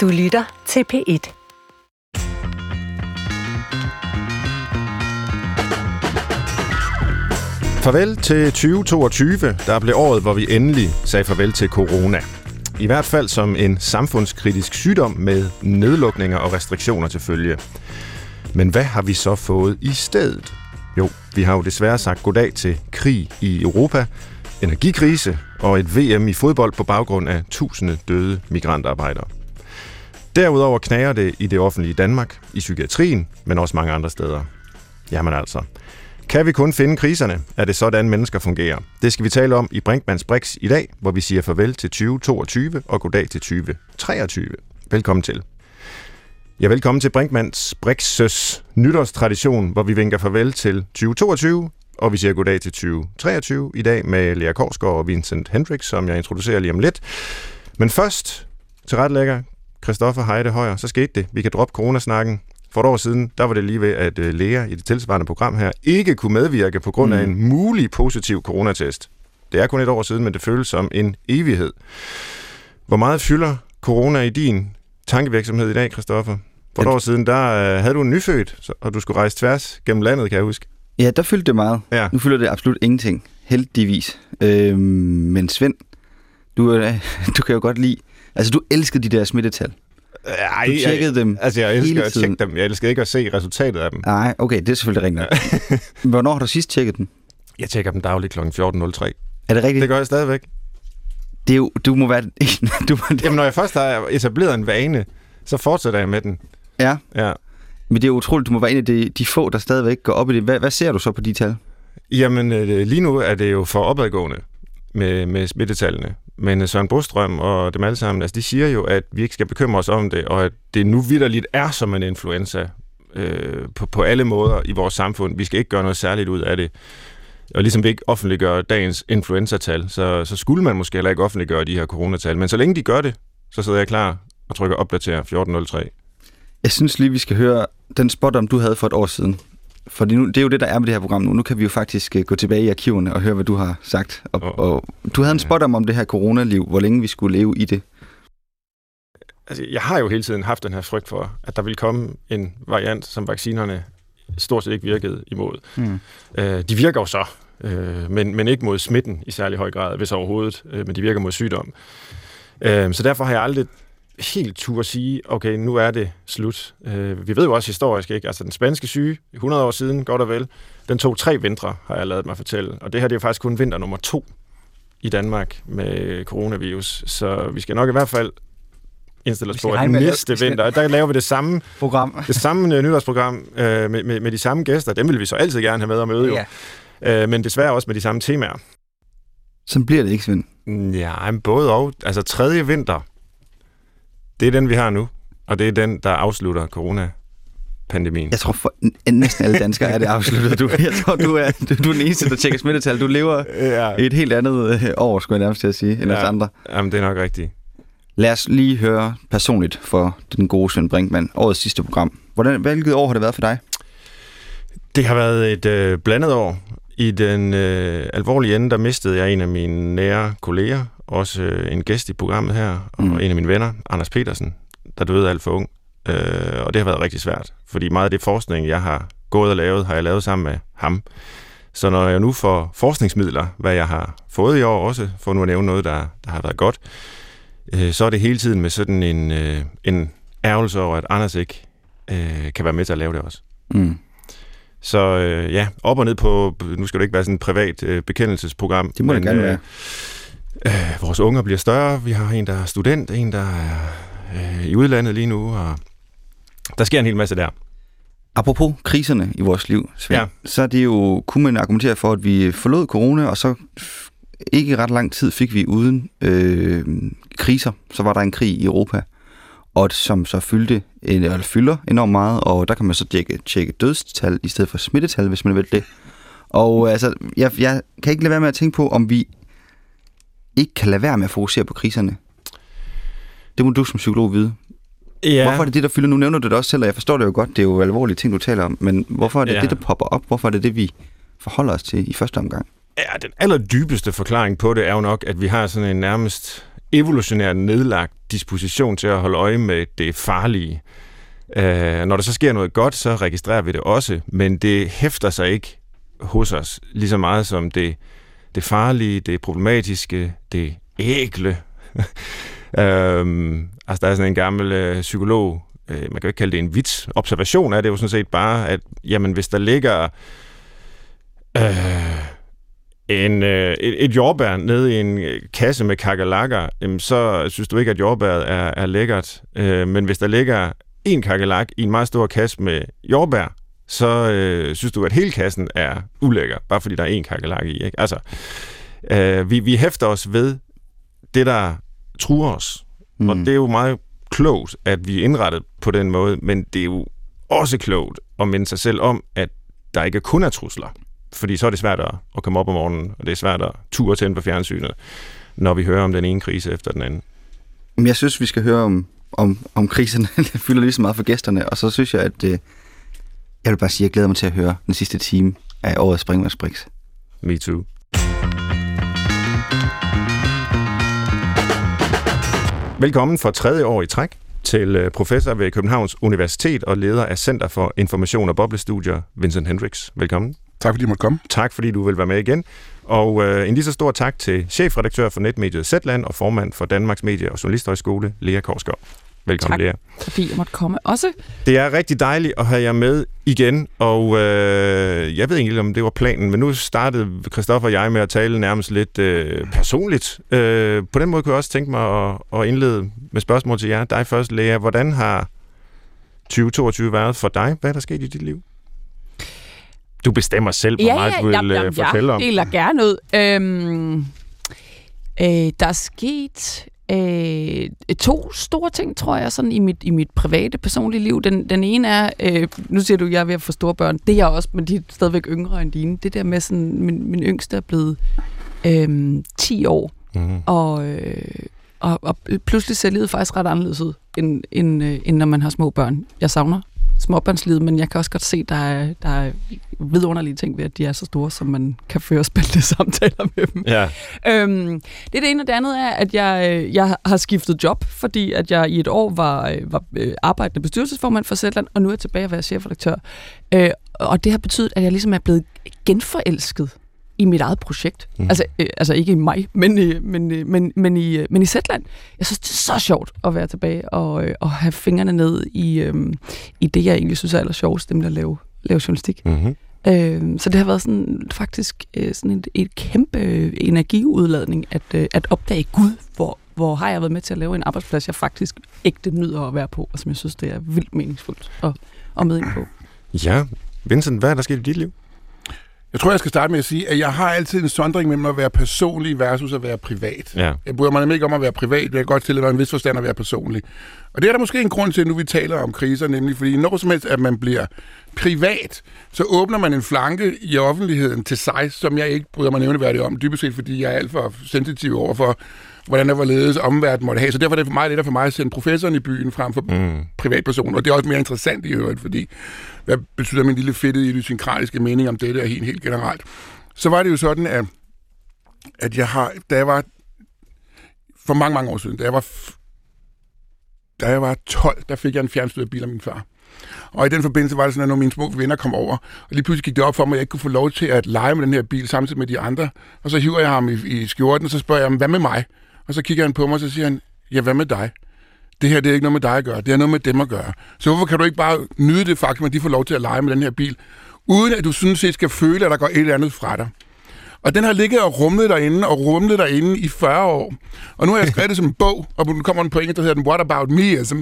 Du lytter til P1. Farvel til 2022, der blev året, hvor vi endelig sagde farvel til corona. I hvert fald som en samfundskritisk sygdom med nedlukninger og restriktioner til følge. Men hvad har vi så fået i stedet? Jo, vi har jo desværre sagt goddag til krig i Europa, energikrise og et VM i fodbold på baggrund af tusinde døde migrantarbejdere. Derudover knager det i det offentlige Danmark, i psykiatrien, men også mange andre steder. Jamen altså, kan vi kun finde kriserne? Er det sådan, mennesker fungerer? Det skal vi tale om i Brinkmanns Brix i dag, hvor vi siger farvel til 2022 og goddag til 2023. Velkommen til. Ja, velkommen til Brinkmanns Brixes nytårstradition, hvor vi vinker farvel til 2022, og vi siger goddag til 2023 i dag med Lea Korsgaard og Vincent Hendricks, som jeg introducerer lige om lidt. Men først til retlægger Christoffer Heide Højer, så skete det. Vi kan droppe coronasnakken. For et år siden, der var det lige ved, at øh, Lea i det tilsvarende program her ikke kunne medvirke på grund af Mm. en mulig positiv coronatest. Det er kun et år siden, men det føles som en evighed. Hvor meget fylder corona i din tankevirksomhed i dag, Christoffer? For et Ja. år siden, der øh, havde du en nyfødt, og du skulle rejse tværs gennem landet, kan jeg huske. Ja, der fyldte det meget. Ja. Nu fylder det absolut ingenting. Heldigvis. Øhm, men Svend, du, øh, du kan jo godt lide... Altså, du elskede de der smittetal. Ej, Du tjekkede dem Altså, jeg elsker at tjekke dem. Jeg elsker ikke at se resultatet af dem. Nej, okay, det er selvfølgelig rigtigt. Hvornår har du sidst tjekket den? Jeg tjekker dem dagligt kl. 14.03. Er det rigtigt? Det gør jeg stadigvæk. Det er jo, du må være... du, Jamen, når jeg først har etableret en vane, så fortsætter jeg med den. ja, Ja. men det er utroligt, du må være en af de, de få, der stadigvæk går op i det. Hvad, hvad ser du så på de tal? Jamen, øh, lige nu er det jo for opadgående med, med smittetallene. Men øh, Søren Brostrøm og dem alle sammen, altså, de siger jo, at vi ikke skal bekymre os om det, og at det nu vidderligt er som en influenza øh, på, på alle måder i vores samfund. Vi skal ikke gøre noget særligt ud af det. Og ligesom vi ikke offentliggør dagens influenzatal, så, så skulle man måske heller ikke offentliggøre de her coronatal. Men så længe de gør det, så sidder jeg klar og trykker opdater 14.03. Jeg synes lige, vi skal høre den spot, om du havde for et år siden. For nu, det er jo det, der er med det her program nu. Nu kan vi jo faktisk øh, gå tilbage i arkiverne og høre, hvad du har sagt. Og, Og- og du havde en spot om, om det her coronaliv, hvor længe vi skulle leve i det. Altså, jeg har jo hele tiden haft den her frygt for, at der vil komme en variant, som vaccinerne stort set ikke virkede imod. Mm. Øh, de virker jo så, øh, men, men ikke mod smitten i særlig høj grad, hvis overhovedet, øh, men de virker mod sygdom. Øh, så derfor har jeg aldrig helt tur at sige, okay, nu er det slut. Øh, vi ved jo også historisk, ikke? Altså den spanske syge, 100 år siden, godt og vel, den tog tre vintre, har jeg lavet mig fortælle. Og det her det er jo faktisk kun vinter nummer to i Danmark med coronavirus. Så vi skal nok i hvert fald indstille os på, at med næste skal- vinter, der laver vi det samme Program. det samme øh, nytårsprogram øh, med, med, med de samme gæster. Dem vil vi så altid gerne have med og møde jo. Ja. Øh, men desværre også med de samme temaer. Sådan bliver det ikke, Svend. Ja, både og. Altså tredje vinter, det er den, vi har nu. Og det er den, der afslutter corona-pandemien. Jeg tror, for næsten alle danskere er det afsluttet. Du, jeg tror, du er, du, du er den eneste, der tjekker smittetal. Du lever Ja, i et helt andet øh, år, skulle jeg nærmest til at sige, end Ja. os andre. jamen, det er nok rigtigt. Lad os lige høre personligt for den gode Svend Brinkmann, årets sidste program. Hvordan, hvilket år har det været for dig? Det har været et øh, blandet år. I den øh, alvorlige ende, der mistede jeg en af mine nære kolleger, også øh, en gæst i programmet her, og Mm. en af mine venner, Anders Petersen, der døde alt for ung. Øh, og det har været rigtig svært, fordi meget af det forskning, jeg har gået og lavet, har jeg lavet sammen med ham. Så når jeg nu får forskningsmidler, hvad jeg har fået i år også, for nu at nævne noget, der, der har været godt, øh, så er det hele tiden med sådan en, øh, en ærgelse over, at Anders ikke øh, kan være med til at lave det også. Mm. Så øh, ja, op og ned på, nu skal det ikke være sådan et privat øh, bekendelsesprogram. Det må det gerne være. Øh, vores unger bliver større. Vi har en, der er student, en, der er øh, i udlandet lige nu, og der sker en hel masse der. Apropos kriserne i vores liv, Svend, Ja. så er det jo, kunne man argumentere for, at vi forlod corona, og så ikke ret lang tid fik vi uden øh, kriser. Så var der en krig i Europa, og som så fyldte, eller fylder enormt meget, og der kan man så tjekke, tjekke dødstal i stedet for smittetal, hvis man vil det. Og øh, altså, jeg, jeg kan ikke lade være med at tænke på, om vi ikke kan lade være med at fokusere på kriserne. Det må du som psykolog vide. Ja. Hvorfor er det det, der fylder? Nu nævner du det også selv, og jeg forstår det jo godt. Det er jo alvorlige ting, du taler om. Men hvorfor er det Ja. det, der popper op? Hvorfor er det det, vi forholder os til i første omgang? Ja, den allerdybeste forklaring på det er jo nok, at vi har sådan en nærmest evolutionært nedlagt disposition til at holde øje med det farlige. Øh, når der så sker noget godt, så registrerer vi det også, men det hæfter sig ikke hos os lige så meget som det, det farlige, det problematiske, det ægle. øhm, altså, der er sådan en gammel øh, psykolog, øh, man kan jo ikke kalde det en vits. Observation er det jo sådan set bare, at jamen, hvis der ligger øh, en, øh, et, et jordbær nede i en øh, kasse med kakalakker, jamen, så synes du ikke, at jordbæret er, er lækkert. Øh, men hvis der ligger en kakalak i en meget stor kasse med jordbær, så øh, synes du, at hele kassen er ulækker, bare fordi der er en kakalak i. Ikke? Altså, øh, vi, vi hæfter os ved det, der truer os. Mm. Og det er jo meget klogt, at vi er indrettet på den måde, men det er jo også klogt at minde sig selv om, at der ikke kun er trusler. Fordi så er det svært at, at komme op om morgenen, og det er svært at ture til på fjernsynet, når vi hører om den ene krise efter den anden. Jeg synes, vi skal høre om, om, om kriserne. det fylder lige så meget for gæsterne, og så synes jeg, at øh, jeg vil bare sige, at jeg glæder mig til at høre den sidste time af årets Springvands Brix. Me too. Velkommen for tredje år i træk til øh, professor ved Københavns Universitet og leder af Center for Information og Boblestudier, Vincent Hendricks. Velkommen. Tak fordi du måtte komme. Tak fordi du vil være med igen. Og øh, en lige så stor tak til chefredaktør for netmediet Zetland og formand for Danmarks Medie- og Journalisthøjskole, Lea Korsgaard. Velkommen, tak, Lea. fordi jeg måtte komme også. Det er rigtig dejligt at have jer med igen, og øh, jeg ved ikke, om det var planen, men nu startede Christoffer og jeg med at tale nærmest lidt øh, personligt. Øh, på den måde kunne jeg også tænke mig at, at indlede med spørgsmål til jer. Dig først, Lea. Hvordan har 2022 været for dig? Hvad er der sket i dit liv? Du bestemmer selv, hvor ja, meget du vil ja, ja, fortælle om. Jeg deler gerne ud. Øhm, øh, der er sket øh, to store ting, tror jeg, sådan i mit, i mit private, personlige liv. Den, den ene er, øh, nu siger du, at jeg er ved at få store børn. Det er jeg også, men de er stadigvæk yngre end dine. Det der med sådan, min, min yngste er blevet øh, 10 år, mm-hmm. og, øh, og, og pludselig ser livet faktisk ret anderledes ud, end, end, øh, end når man har små børn. Jeg savner småbørnslivet, men jeg kan også godt se, der er, der er vidunderlige ting ved, at de er så store, som man kan føre spændende samtaler med dem. Ja. Øhm, det er det ene, og det andet er, at jeg, øh, jeg har skiftet job, fordi at jeg i et år var, øh, var øh, arbejdende bestyrelsesformand for Zetland, og nu er jeg tilbage at være chefredaktør. Øh, og det har betydet, at jeg ligesom er blevet genforelsket i mit eget projekt. Mm. Altså, øh, altså ikke i mig, men, i, men, øh, men, men, i, øh, men i Zetland. Jeg synes, det er så sjovt at være tilbage og, øh, og have fingrene ned i, øh, i det, jeg egentlig synes er aller sjovest, nemlig at lave, lave journalistik. Mm-hmm. Øh, så det har været sådan, faktisk øh, sådan et, et kæmpe energiudladning at, øh, at opdage Gud, hvor, hvor har jeg været med til at lave en arbejdsplads, jeg faktisk ægte nyder at være på, og som jeg synes, det er vildt meningsfuldt at, at med ind på. Ja, Vincent, hvad er der sket i dit liv? Jeg tror, jeg skal starte med at sige, at jeg har altid en sondring mellem at være personlig versus at være privat. Ja. Jeg bryder mig nemlig ikke om at være privat, men jeg kan godt tillade mig en vis forstand at være personlig. Og det er der måske en grund til, nu vi taler om kriser, nemlig fordi når som helst, at man bliver privat, så åbner man en flanke i offentligheden til sig, som jeg ikke bryder mig nævneværdigt om, dybest set fordi jeg er alt for sensitiv over for, hvordan der var ledes omverden måtte have. Så derfor er det for mig det for mig at sende professoren i byen frem for mm. privatpersoner. Og det er også mere interessant i øvrigt, fordi hvad betyder min lille fedtede idiosynkratiske mening om dette er helt, helt generelt. Så var det jo sådan, at, at jeg har, da jeg var for mange, mange år siden, da jeg var, da jeg var 12, der fik jeg en fjernstyret bil af min far. Og i den forbindelse var det sådan, at når mine små venner kom over, og lige pludselig gik det op for mig, at jeg ikke kunne få lov til at lege med den her bil samtidig med de andre. Og så hiver jeg ham i, i skjorten, og så spørger jeg ham, hvad med mig? Og så kigger han på mig, og så siger han, ja, hvad med dig? Det her det er ikke noget med dig at gøre, det er noget med dem at gøre. Så hvorfor kan du ikke bare nyde det faktum, at de får lov til at lege med den her bil, uden at du sådan set skal føle, at der går et eller andet fra dig? Og den har ligget og rumlet derinde og rumlet derinde i 40 år. Og nu har jeg skrevet det som en bog, og nu kommer en pointe, der hedder den What About Meism?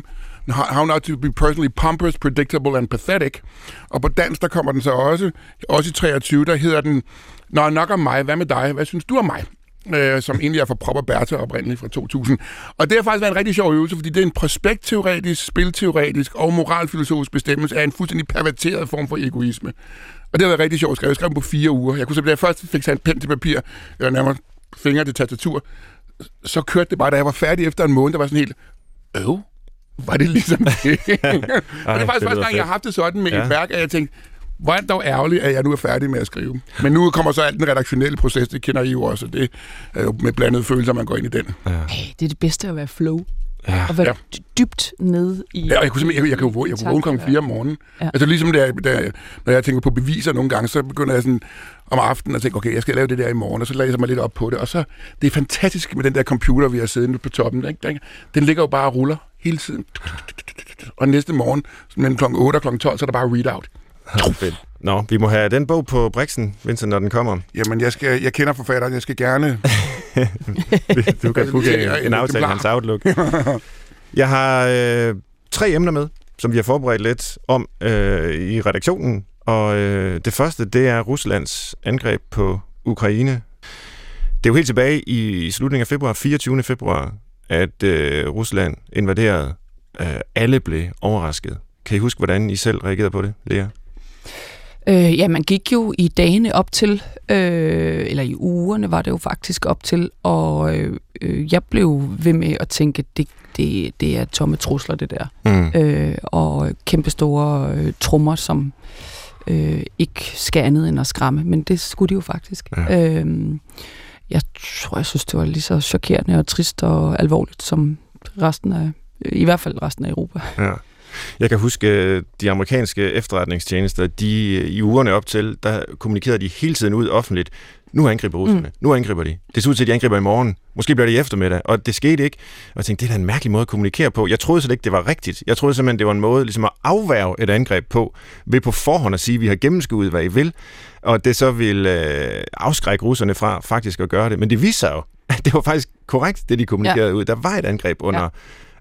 How not to be personally pompous, predictable and pathetic. Og på dansk, der kommer den så også, også i 23, der hedder den, Nå, nok om mig, hvad med dig? Hvad synes du om mig? Øh, som egentlig er fra Proper Bertha oprindeligt fra 2000. Og det har faktisk været en rigtig sjov øvelse, fordi det er en prospektteoretisk, spilteoretisk og moralfilosofisk bestemmelse af en fuldstændig perverteret form for egoisme. Og det har været rigtig sjovt at skrive. Jeg skrev på fire uger. Jeg kunne simpelthen, da jeg først fik sat en pen til papir, eller nærmere fingre til tastatur, så kørte det bare, da jeg var færdig efter en måned, der var sådan helt, øv, var det ligesom det? og det er faktisk første gang, jeg har haft det sådan med ja. et værk, at jeg tænkte, hvor er det dog ærgerligt, at jeg nu er færdig med at skrive. Men nu kommer så alt den redaktionelle proces, det kender I jo også, det er jo med blandede følelser, man går ind i den. Ja. Hey, det er det bedste at være flow. Ja. Og være ja. dybt nede i... Ja, jeg, kunne jeg, jeg, jeg, kan jo jeg kunne vågne klokken 4 om morgenen. Ja. Altså ligesom der, der, når jeg tænker på beviser nogle gange, så begynder jeg sådan om aftenen at tænke, okay, jeg skal lave det der i morgen, og så læser jeg mig lidt op på det. Og så, det er fantastisk med den der computer, vi har siddet på toppen. Ikke? Den ligger jo bare og ruller hele tiden. Og næste morgen, mellem kl. 8 og kl. 12, så er der bare readout. Fedt. Nå, vi må have den bog på Brixen, Vincent, når den kommer. Jamen, jeg, skal, jeg kender forfatteren, jeg skal gerne... du kan booke en aftale hans Outlook. Jeg har øh, tre emner med, som vi har forberedt lidt om øh, i redaktionen. Og øh, det første, det er Ruslands angreb på Ukraine. Det er jo helt tilbage i, slutningen af februar, 24. februar, at øh, Rusland invaderede. Øh, alle blev overrasket. Kan I huske, hvordan I selv reagerede på det, Lea? Øh, ja, man gik jo i dagene op til, øh, eller i ugerne var det jo faktisk op til, og øh, jeg blev ved med at tænke, det, det, det er tomme trusler, det der. Mm. Øh, og kæmpe store øh, trummer, som øh, ikke skal andet end at skræmme, men det skulle de jo faktisk. Ja. Øh, jeg tror, jeg synes, det var lige så chokerende og trist og alvorligt som resten af, i hvert fald resten af Europa. Ja. Jeg kan huske, øh, de amerikanske efterretningstjenester, de øh, i ugerne op til, der kommunikerede de hele tiden ud offentligt, nu angriber russerne, mm. nu angriber de. Det ser ud til, at de angriber i morgen. Måske bliver det i eftermiddag, og det skete ikke. Og jeg tænkte, det er da en mærkelig måde at kommunikere på. Jeg troede slet ikke, det var rigtigt. Jeg troede simpelthen, det var en måde ligesom at afværge et angreb på, ved på forhånd at sige, at vi har gennemskuet, hvad I vil, og det så vil øh, afskrække russerne fra faktisk at gøre det. Men det viser jo, at det var faktisk korrekt, det de kommunikerede ja. ud. Der var et angreb under, ja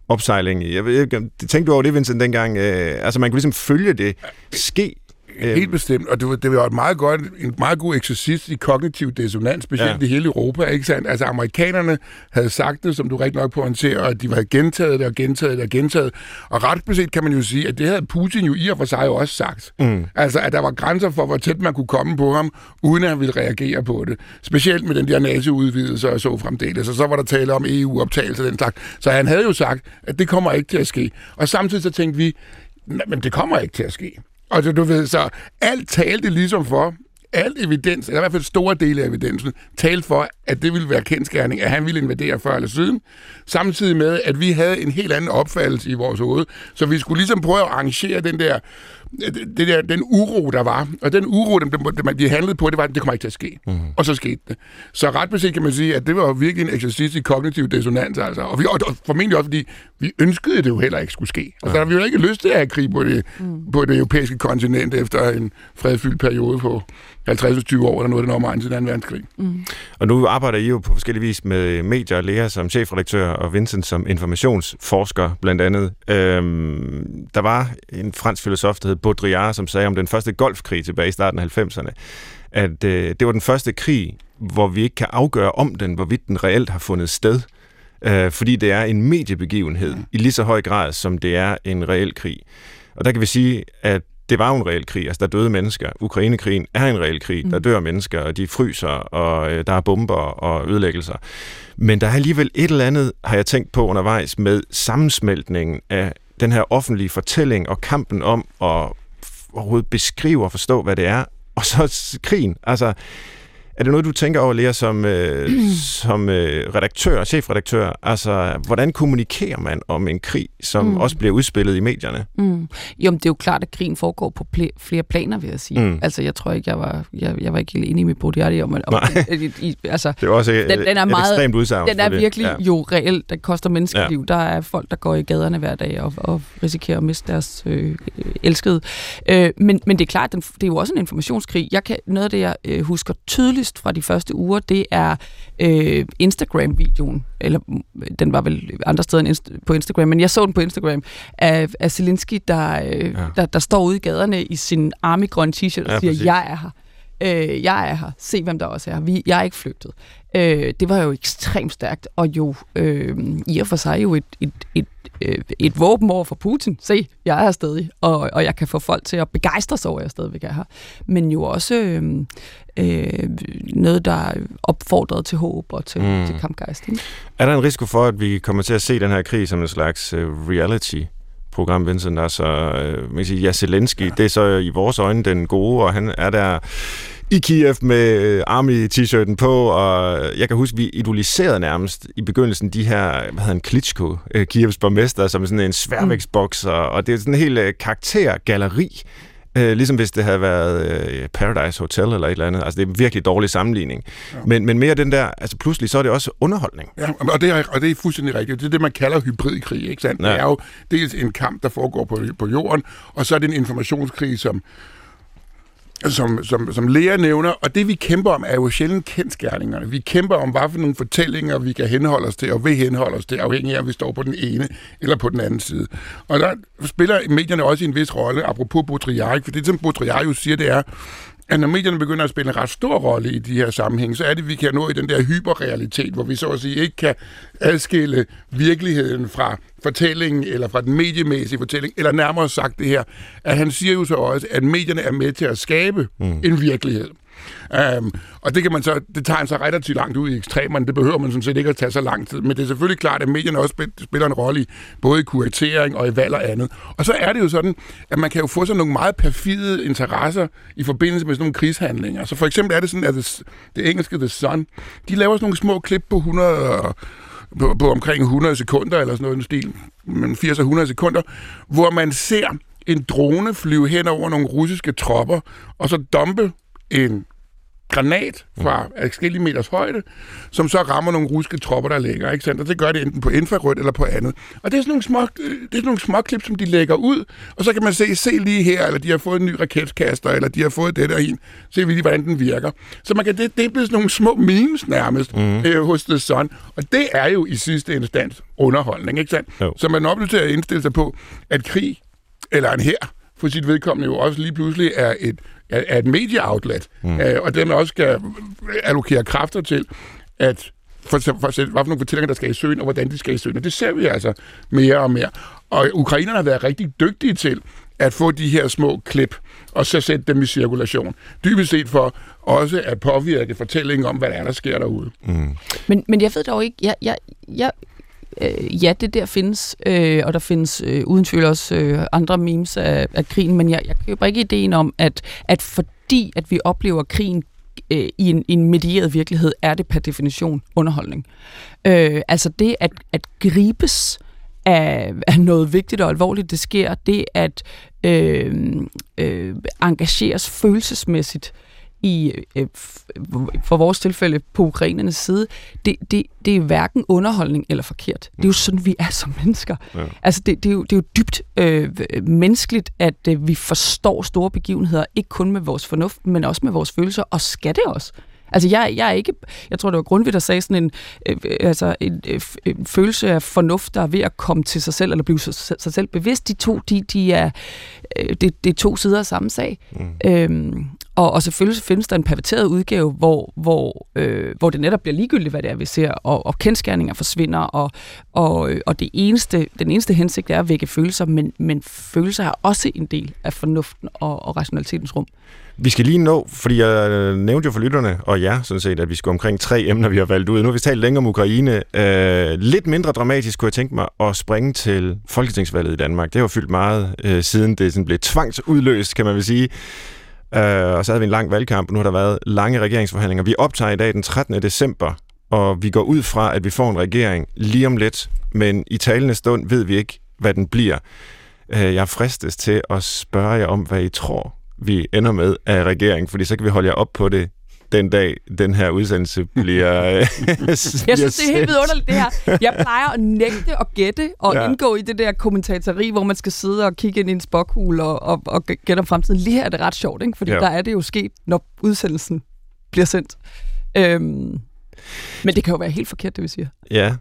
opsejling. Jeg ved ikke, tænkte du over det, Vincent, dengang? Øh, altså, man kunne ligesom følge det ske Helt bestemt, og det, det var et meget godt, en meget god eksercits i kognitiv dissonans, specielt ja. i hele Europa, ikke sandt? Altså amerikanerne havde sagt det, som du rigtig nok pointerer, at de var gentaget det og gentaget det og gentaget, og ret beset kan man jo sige, at det havde Putin jo i og for sig også sagt. Mm. Altså, at der var grænser for, hvor tæt man kunne komme på ham, uden at han ville reagere på det. Specielt med den der nazi-udvidelse og så fremdeles, og så var der tale om EU-optagelse den slags. Så han havde jo sagt, at det kommer ikke til at ske. Og samtidig så tænkte vi, men det kommer ikke til at ske. Og så, du ved, så alt talte ligesom for, alt evidens, eller i hvert fald store dele af evidensen, talte for, at det ville være kendskærning, at han ville invadere før eller siden, samtidig med, at vi havde en helt anden opfattelse i vores hoved. Så vi skulle ligesom prøve at arrangere den der det der, den uro, der var, og den uro, dem, de handlede på, det var, at det kommer ikke til at ske. Mm. Og så skete det. Så ret beset kan man sige, at det var virkelig en eksercits i kognitiv dissonans, altså. Og, vi, og, og formentlig også, fordi vi ønskede det jo heller ikke skulle ske. Altså, ja. der har vi jo ikke lyst til at have krig på det, mm. på det europæiske kontinent efter en fredfyldt periode på 50-20 år, eller noget den omegn til 2. verdenskrig. Mm. Og nu arbejder I jo på forskellige vis med medier, Lea som chefredaktør og Vincent som informationsforsker blandt andet. Øhm, der var en fransk filosof, der hed Baudrillard, som sagde om den første golfkrig tilbage i starten af 90'erne, at øh, det var den første krig, hvor vi ikke kan afgøre om den, hvorvidt den reelt har fundet sted. Øh, fordi det er en mediebegivenhed i lige så høj grad, som det er en reel krig. Og der kan vi sige, at det var jo en reel krig. Altså, der døde mennesker. Ukrainekrigen er en reel krig. Mm. Der dør mennesker, og de fryser, og øh, der er bomber og ødelæggelser. Men der er alligevel et eller andet, har jeg tænkt på undervejs, med sammensmeltningen af den her offentlige fortælling og kampen om at overhovedet beskrive og forstå, hvad det er, og så krigen. Altså, er det noget, du tænker over, Lea, som, øh, som øh, redaktør, chefredaktør? Altså, hvordan kommunikerer man om en krig, som mm. også bliver udspillet i medierne? Mm. Jo, men det er jo klart, at krigen foregår på pl- flere planer, vil jeg sige. Mm. Altså, jeg tror ikke, jeg var, jeg, jeg var ikke helt enig med Bodiardi om, om i, i, altså, det er også et, den, den er et meget, ekstremt udsagn. Den er virkelig ja. jo reelt. Den koster menneskeliv. Ja. Der er folk, der går i gaderne hver dag og, og risikerer at miste deres øh, elskede. Øh, men, men det er klart, den, det er jo også en informationskrig. Jeg kan, noget af det, jeg øh, husker tydeligt tydeligst fra de første uger, det er øh, Instagram-videoen, eller den var vel andre steder end inst- på Instagram, men jeg så den på Instagram, af, af Zelensky, der, øh, ja. der, der står ude i gaderne i sin armigrønne t-shirt og ja, siger, præcis. jeg er her. Øh, jeg er her. Se, hvem der også er. Vi, jeg er ikke flygtet. Øh, det var jo ekstremt stærkt, og jo øh, i og for sig jo et, et, et, øh, et våben over for Putin. Se, jeg er her stadig, og, og jeg kan få folk til at begejstre sig over, at jeg stadigvæk er her. Men jo også øh, øh, noget, der opfordret til håb og til, mm. til kampgejst. Ikke? Er der en risiko for, at vi kommer til at se den her krig som en slags uh, reality program, Vincent, altså, øh, man kan sige, ja, Zelensky, ja. det er så i vores øjne den gode, og han er der i Kiev med øh, Army-t-shirten på, og jeg kan huske, vi idoliserede nærmest i begyndelsen de her, hvad hedder en Klitschko, øh, Kievs borgmester, som sådan en sværvægtsbokser, og det er sådan en hel øh, karaktergalleri, Øh, ligesom hvis det havde været øh, Paradise Hotel eller et eller andet. Altså, det er en virkelig dårlig sammenligning. Ja. Men, men mere den der, altså pludselig så er det også underholdning. Ja, og det er, og det er fuldstændig rigtigt. Det er det, man kalder hybridkrig, ikke sandt? Ja. Det er jo dels en kamp, der foregår på, på jorden, og så er det en informationskrig, som som, som, som Lea nævner, og det vi kæmper om er jo sjældent kendskærningerne. Vi kæmper om, hvad for nogle fortællinger vi kan henholde os til, og vil henholde os til, afhængig af, om vi står på den ene eller på den anden side. Og der spiller medierne også en vis rolle, apropos Baudrillard, for det som Baudrillard jo siger, det er, at når medierne begynder at spille en ret stor rolle i de her sammenhæng, så er det, at vi kan nå i den der hyperrealitet, hvor vi så at sige ikke kan adskille virkeligheden fra fortællingen, eller fra den mediemæssige fortælling, eller nærmere sagt det her, at han siger jo så også, at medierne er med til at skabe mm. en virkelighed. Øhm, og det kan man så, det tager han så relativt langt ud i ekstremerne, det behøver man sådan set ikke at tage så lang tid, men det er selvfølgelig klart, at medierne også spiller en rolle i både i kuratering og i valg og andet. Og så er det jo sådan, at man kan jo få sådan nogle meget perfide interesser i forbindelse med sådan nogle krigshandlinger. Så for eksempel er det sådan, at det, det engelske The Sun, de laver sådan nogle små klip på 100 på, på omkring 100 sekunder, eller sådan noget i stil, men 80 100 sekunder, hvor man ser en drone flyve hen over nogle russiske tropper, og så dumpe en granat fra mm. meters højde, som så rammer nogle russiske tropper, der ligger. Ikke sandt? Og det gør det enten på infrarødt eller på andet. Og det er sådan nogle små, det er sådan nogle små klip, som de lægger ud, og så kan man se, se lige her, eller de har fået en ny raketkaster, eller de har fået det der en. Se lige, hvordan den virker. Så man kan, det, det er blevet sådan nogle små memes nærmest mm. øh, hos The Sun. Og det er jo i sidste instans underholdning, ikke sandt? Jo. Så man er til at indstille sig på, at krig, eller en her, for sit vedkommende jo også lige pludselig er et er et medieoutlet, mm. øh, og dermed også skal allokere kræfter til, at for, for, for, hvad for nogle fortællinger, der skal i søen, og hvordan de skal i søen. Og det ser vi altså mere og mere. Og ukrainerne har været rigtig dygtige til at få de her små klip, og så sætte dem i cirkulation. Dybest set for også at påvirke fortællingen om, hvad der er, der sker derude. Mm. Men, men jeg ved dog ikke, jeg, jeg, jeg, øh, ja, det der findes, øh, og der findes øh, uden tvivl også øh, andre memes af, af krigen, men jeg, jeg køber ikke ideen om, at, at fordi at vi oplever krigen øh, i en, en medieret virkelighed, er det per definition underholdning. Øh, altså det at, at gribes af, af noget vigtigt og alvorligt, det sker, det at øh, øh, engageres følelsesmæssigt i, øh, for vores tilfælde på ukrainernes side, det, det, det er hverken underholdning eller forkert. Det er jo sådan, vi er som mennesker. Ja. Altså, det, det, er jo, det er jo dybt øh, menneskeligt, at øh, vi forstår store begivenheder, ikke kun med vores fornuft, men også med vores følelser, og skal det også. Altså, jeg, jeg er ikke... Jeg tror, det var Grundtvig, der sagde sådan en, øh, altså en, øh, en følelse af fornuft, der er ved at komme til sig selv, eller blive sig, sig selv bevidst. De to, de, de er, øh, det, det er to sider af samme sag. Mm. Øhm, og, og selvfølgelig findes der en perverteret udgave, hvor, hvor, øh, hvor det netop bliver ligegyldigt, hvad det er, vi ser, og, og kendskærninger forsvinder, og, og, øh, og det eneste, den eneste hensigt er at vække følelser, men, men følelser er også en del af fornuften og, og rationalitetens rum. Vi skal lige nå, fordi jeg øh, nævnte jo for lytterne, og ja, sådan set, at vi skal omkring tre emner, vi har valgt ud. Nu har vi talt længere om Ukraine. Øh, lidt mindre dramatisk kunne jeg tænke mig at springe til folketingsvalget i Danmark. Det har fyldt meget, øh, siden det sådan blev tvangsudløst, kan man vel sige. Øh, og så havde vi en lang valgkamp, og nu har der været lange regeringsforhandlinger. Vi optager i dag den 13. december, og vi går ud fra, at vi får en regering lige om lidt, men i talende stund ved vi ikke, hvad den bliver. Øh, jeg fristes til at spørge jer om, hvad I tror, vi ender med af regeringen, fordi så kan vi holde jer op på det den dag, den her udsendelse bliver Jeg synes, det er helt vidunderligt, det her. Jeg plejer at nægte og gætte og ja. indgå i det der kommentateri, hvor man skal sidde og kigge ind i en spokhul og, og, og gætte om fremtiden. Lige her er det ret sjovt, ikke? fordi ja. der er det jo sket, når udsendelsen bliver sendt. Øhm, men det kan jo være helt forkert, det vi siger. Ja.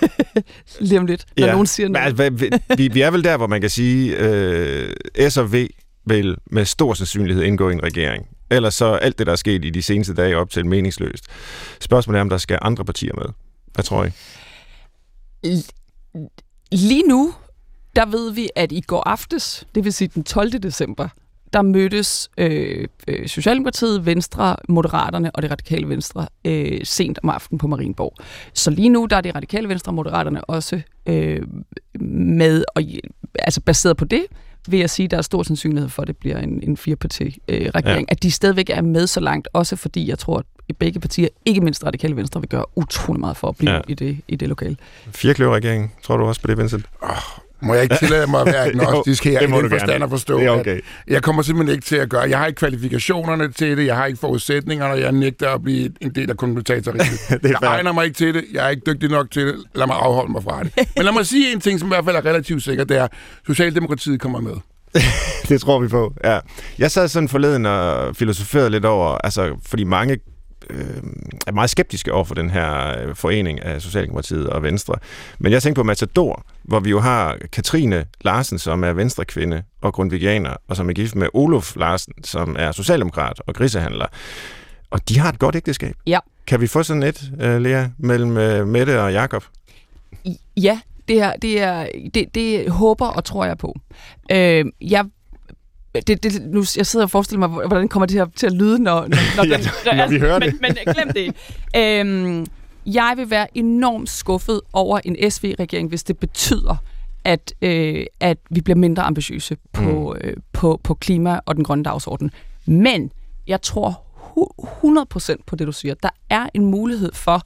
Lige om lidt, når ja. nogen siger noget. Men, altså, vi, vi er vel der, hvor man kan sige, øh, S og V vil med stor sandsynlighed indgå i en regering. Ellers så alt det, der er sket i de seneste dage op til meningsløst. Spørgsmålet er, om der skal andre partier med. Hvad tror I? Lige nu, der ved vi, at i går aftes, det vil sige den 12. december, der mødtes øh, øh, Socialdemokratiet, Venstre, Moderaterne og det radikale Venstre øh, sent om aftenen på Marienborg. Så lige nu der er det radikale Venstre og Moderaterne også øh, med, og altså baseret på det, vil jeg sige, at der er stor sandsynlighed for, at det bliver en, en fireparti-regering. Øh, ja. At de stadigvæk er med så langt, også fordi jeg tror, at begge partier, ikke mindst Radikale Venstre, vil gøre utrolig meget for at blive ja. i, det, i det lokale. Firekløver-regeringen, tror du også på det, Vincent? Oh, må jeg ikke tillade mig at være agnostisk her, i den forstand at forstå, det er okay. at jeg kommer simpelthen ikke til at gøre. Jeg har ikke kvalifikationerne til det, jeg har ikke forudsætningerne, og jeg nægter at blive en del af kommentatorriget. jeg egner mig ikke til det, jeg er ikke dygtig nok til det, lad mig afholde mig fra det. Men lad mig sige en ting, som i hvert fald er relativt sikkert, det er, at Socialdemokratiet kommer med. det tror vi på, ja. Jeg sad sådan forleden og filosoferede lidt over, altså, fordi mange øh, er meget skeptiske over for den her øh, forening af Socialdemokratiet og Venstre. Men jeg tænker på Matador, hvor vi jo har Katrine Larsen, som er venstrekvinde og grundvigianer, og som er gift med Olof Larsen, som er socialdemokrat og grisehandler. Og de har et godt ægteskab. Ja. Kan vi få sådan et, uh, Lea, mellem uh, Mette og Jakob? Ja, det, er, det, er, det, det håber og tror jeg på. Øh, jeg det, det, nu, jeg sidder og forestiller mig, hvordan kommer det her til at lyde, når, når, når, ja, den, når vi hører men, det. Men, men glem det. Øhm, jeg vil være enormt skuffet over en SV-regering, hvis det betyder, at, øh, at vi bliver mindre ambitiøse på, mm. øh, på, på klima og den grønne dagsorden. Men jeg tror 100% på det, du siger. Der er en mulighed for,